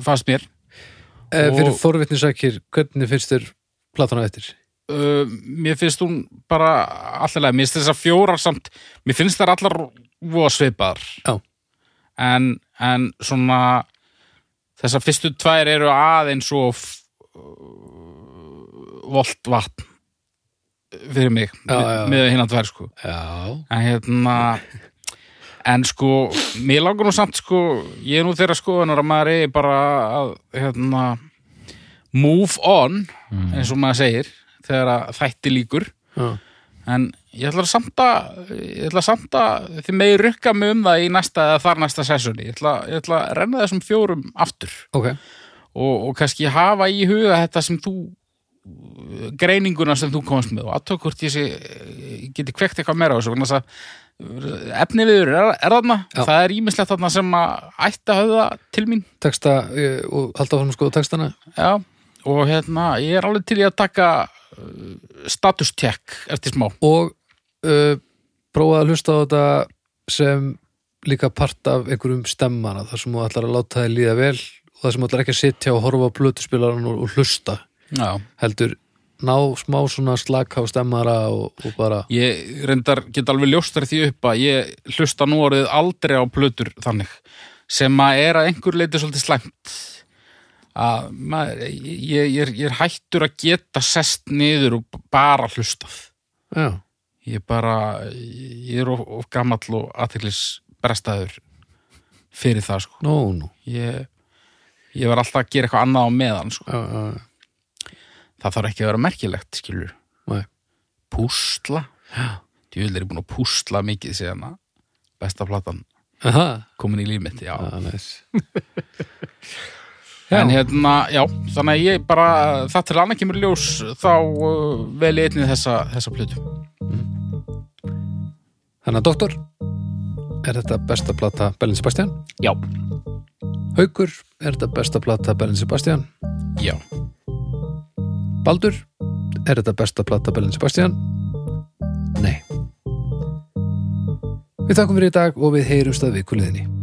fannst mér -huh. Fyrir forvitnisakir, hvernig finnst þér platan á eftir? uh, mér finnst hún bara allilega, mér finnst þessar fjórar samt mér finnst þær allar voða svipaðar Já. en, en svona þessar fyrstu tvær eru aðeins og volt vatn fyrir mig Já, já. með hinn að tvær sko Já. en hérna en sko, mér langar nú samt sko, ég er nú þeirra skoðunar að maður er bara að hérna move on eins og maður segir þegar að þætti líkur Já. en ég ætla samt að ég ætla samt að þið megi rukka mig um það í næsta eða þar næsta sessoni ég ætla, ég ætla að renna þessum fjórum aftur Ok. og, og kannski hafa í huga þetta sem þú greininguna sem þú komast með og aðtök hvort ég sé ég geti kvekt eitthvað meira á þessu efni viður er, er þarna Já. það er ímislegt þarna sem að ætti að höfða til mín Texta eh, og halda áfram sko textana. Já, og hérna ég er alveg til í að taka uh, status check eftir smá Og uh, prófa að hlusta á þetta sem líka part af einhverjum stemmara þar sem þú ætlar að láta þið líða vel og þar sem þú ætlar ekki að sitja og horfa á plötuspilaran og, og hlusta Já. heldur ná smá svona slaka á stemmara og, og bara Ég reyndar get alveg ljóstar því upp að ég hlusta nú orðið aldrei á plötur þannig sem að er að einhver leiti svolítið slæmt. Að maður, ég, ég, ég, er, ég er hættur að geta sest niður og bara hlustað. Já, ég bara, ég er of, of gamall og aðteklis brestaður fyrir það sko. Nú, nú. Ég, ég var alltaf að gera eitthvað annað á meðan sko. já, já, það þarf ekki að vera merkilegt skilur Nei. púsla? Djúvel er ég búin að púsla mikið síðan að besta platan. Aha, komin í líf mitt, já. já, næs En hérna, já, þannig að ég bara, það til annað kemur ljós, þá uh, vel ég einnig þessa, þessa plötu. Þannig að doktor er þetta besta plata Bellin Sebastian? Já, Haukur, er þetta besta plata Bellin Sebastian? Já. Baldur, er þetta besta plata Bellin Sebastian? Nei. Við þakkum fyrir í dag og við heyrumst að vikuliðinni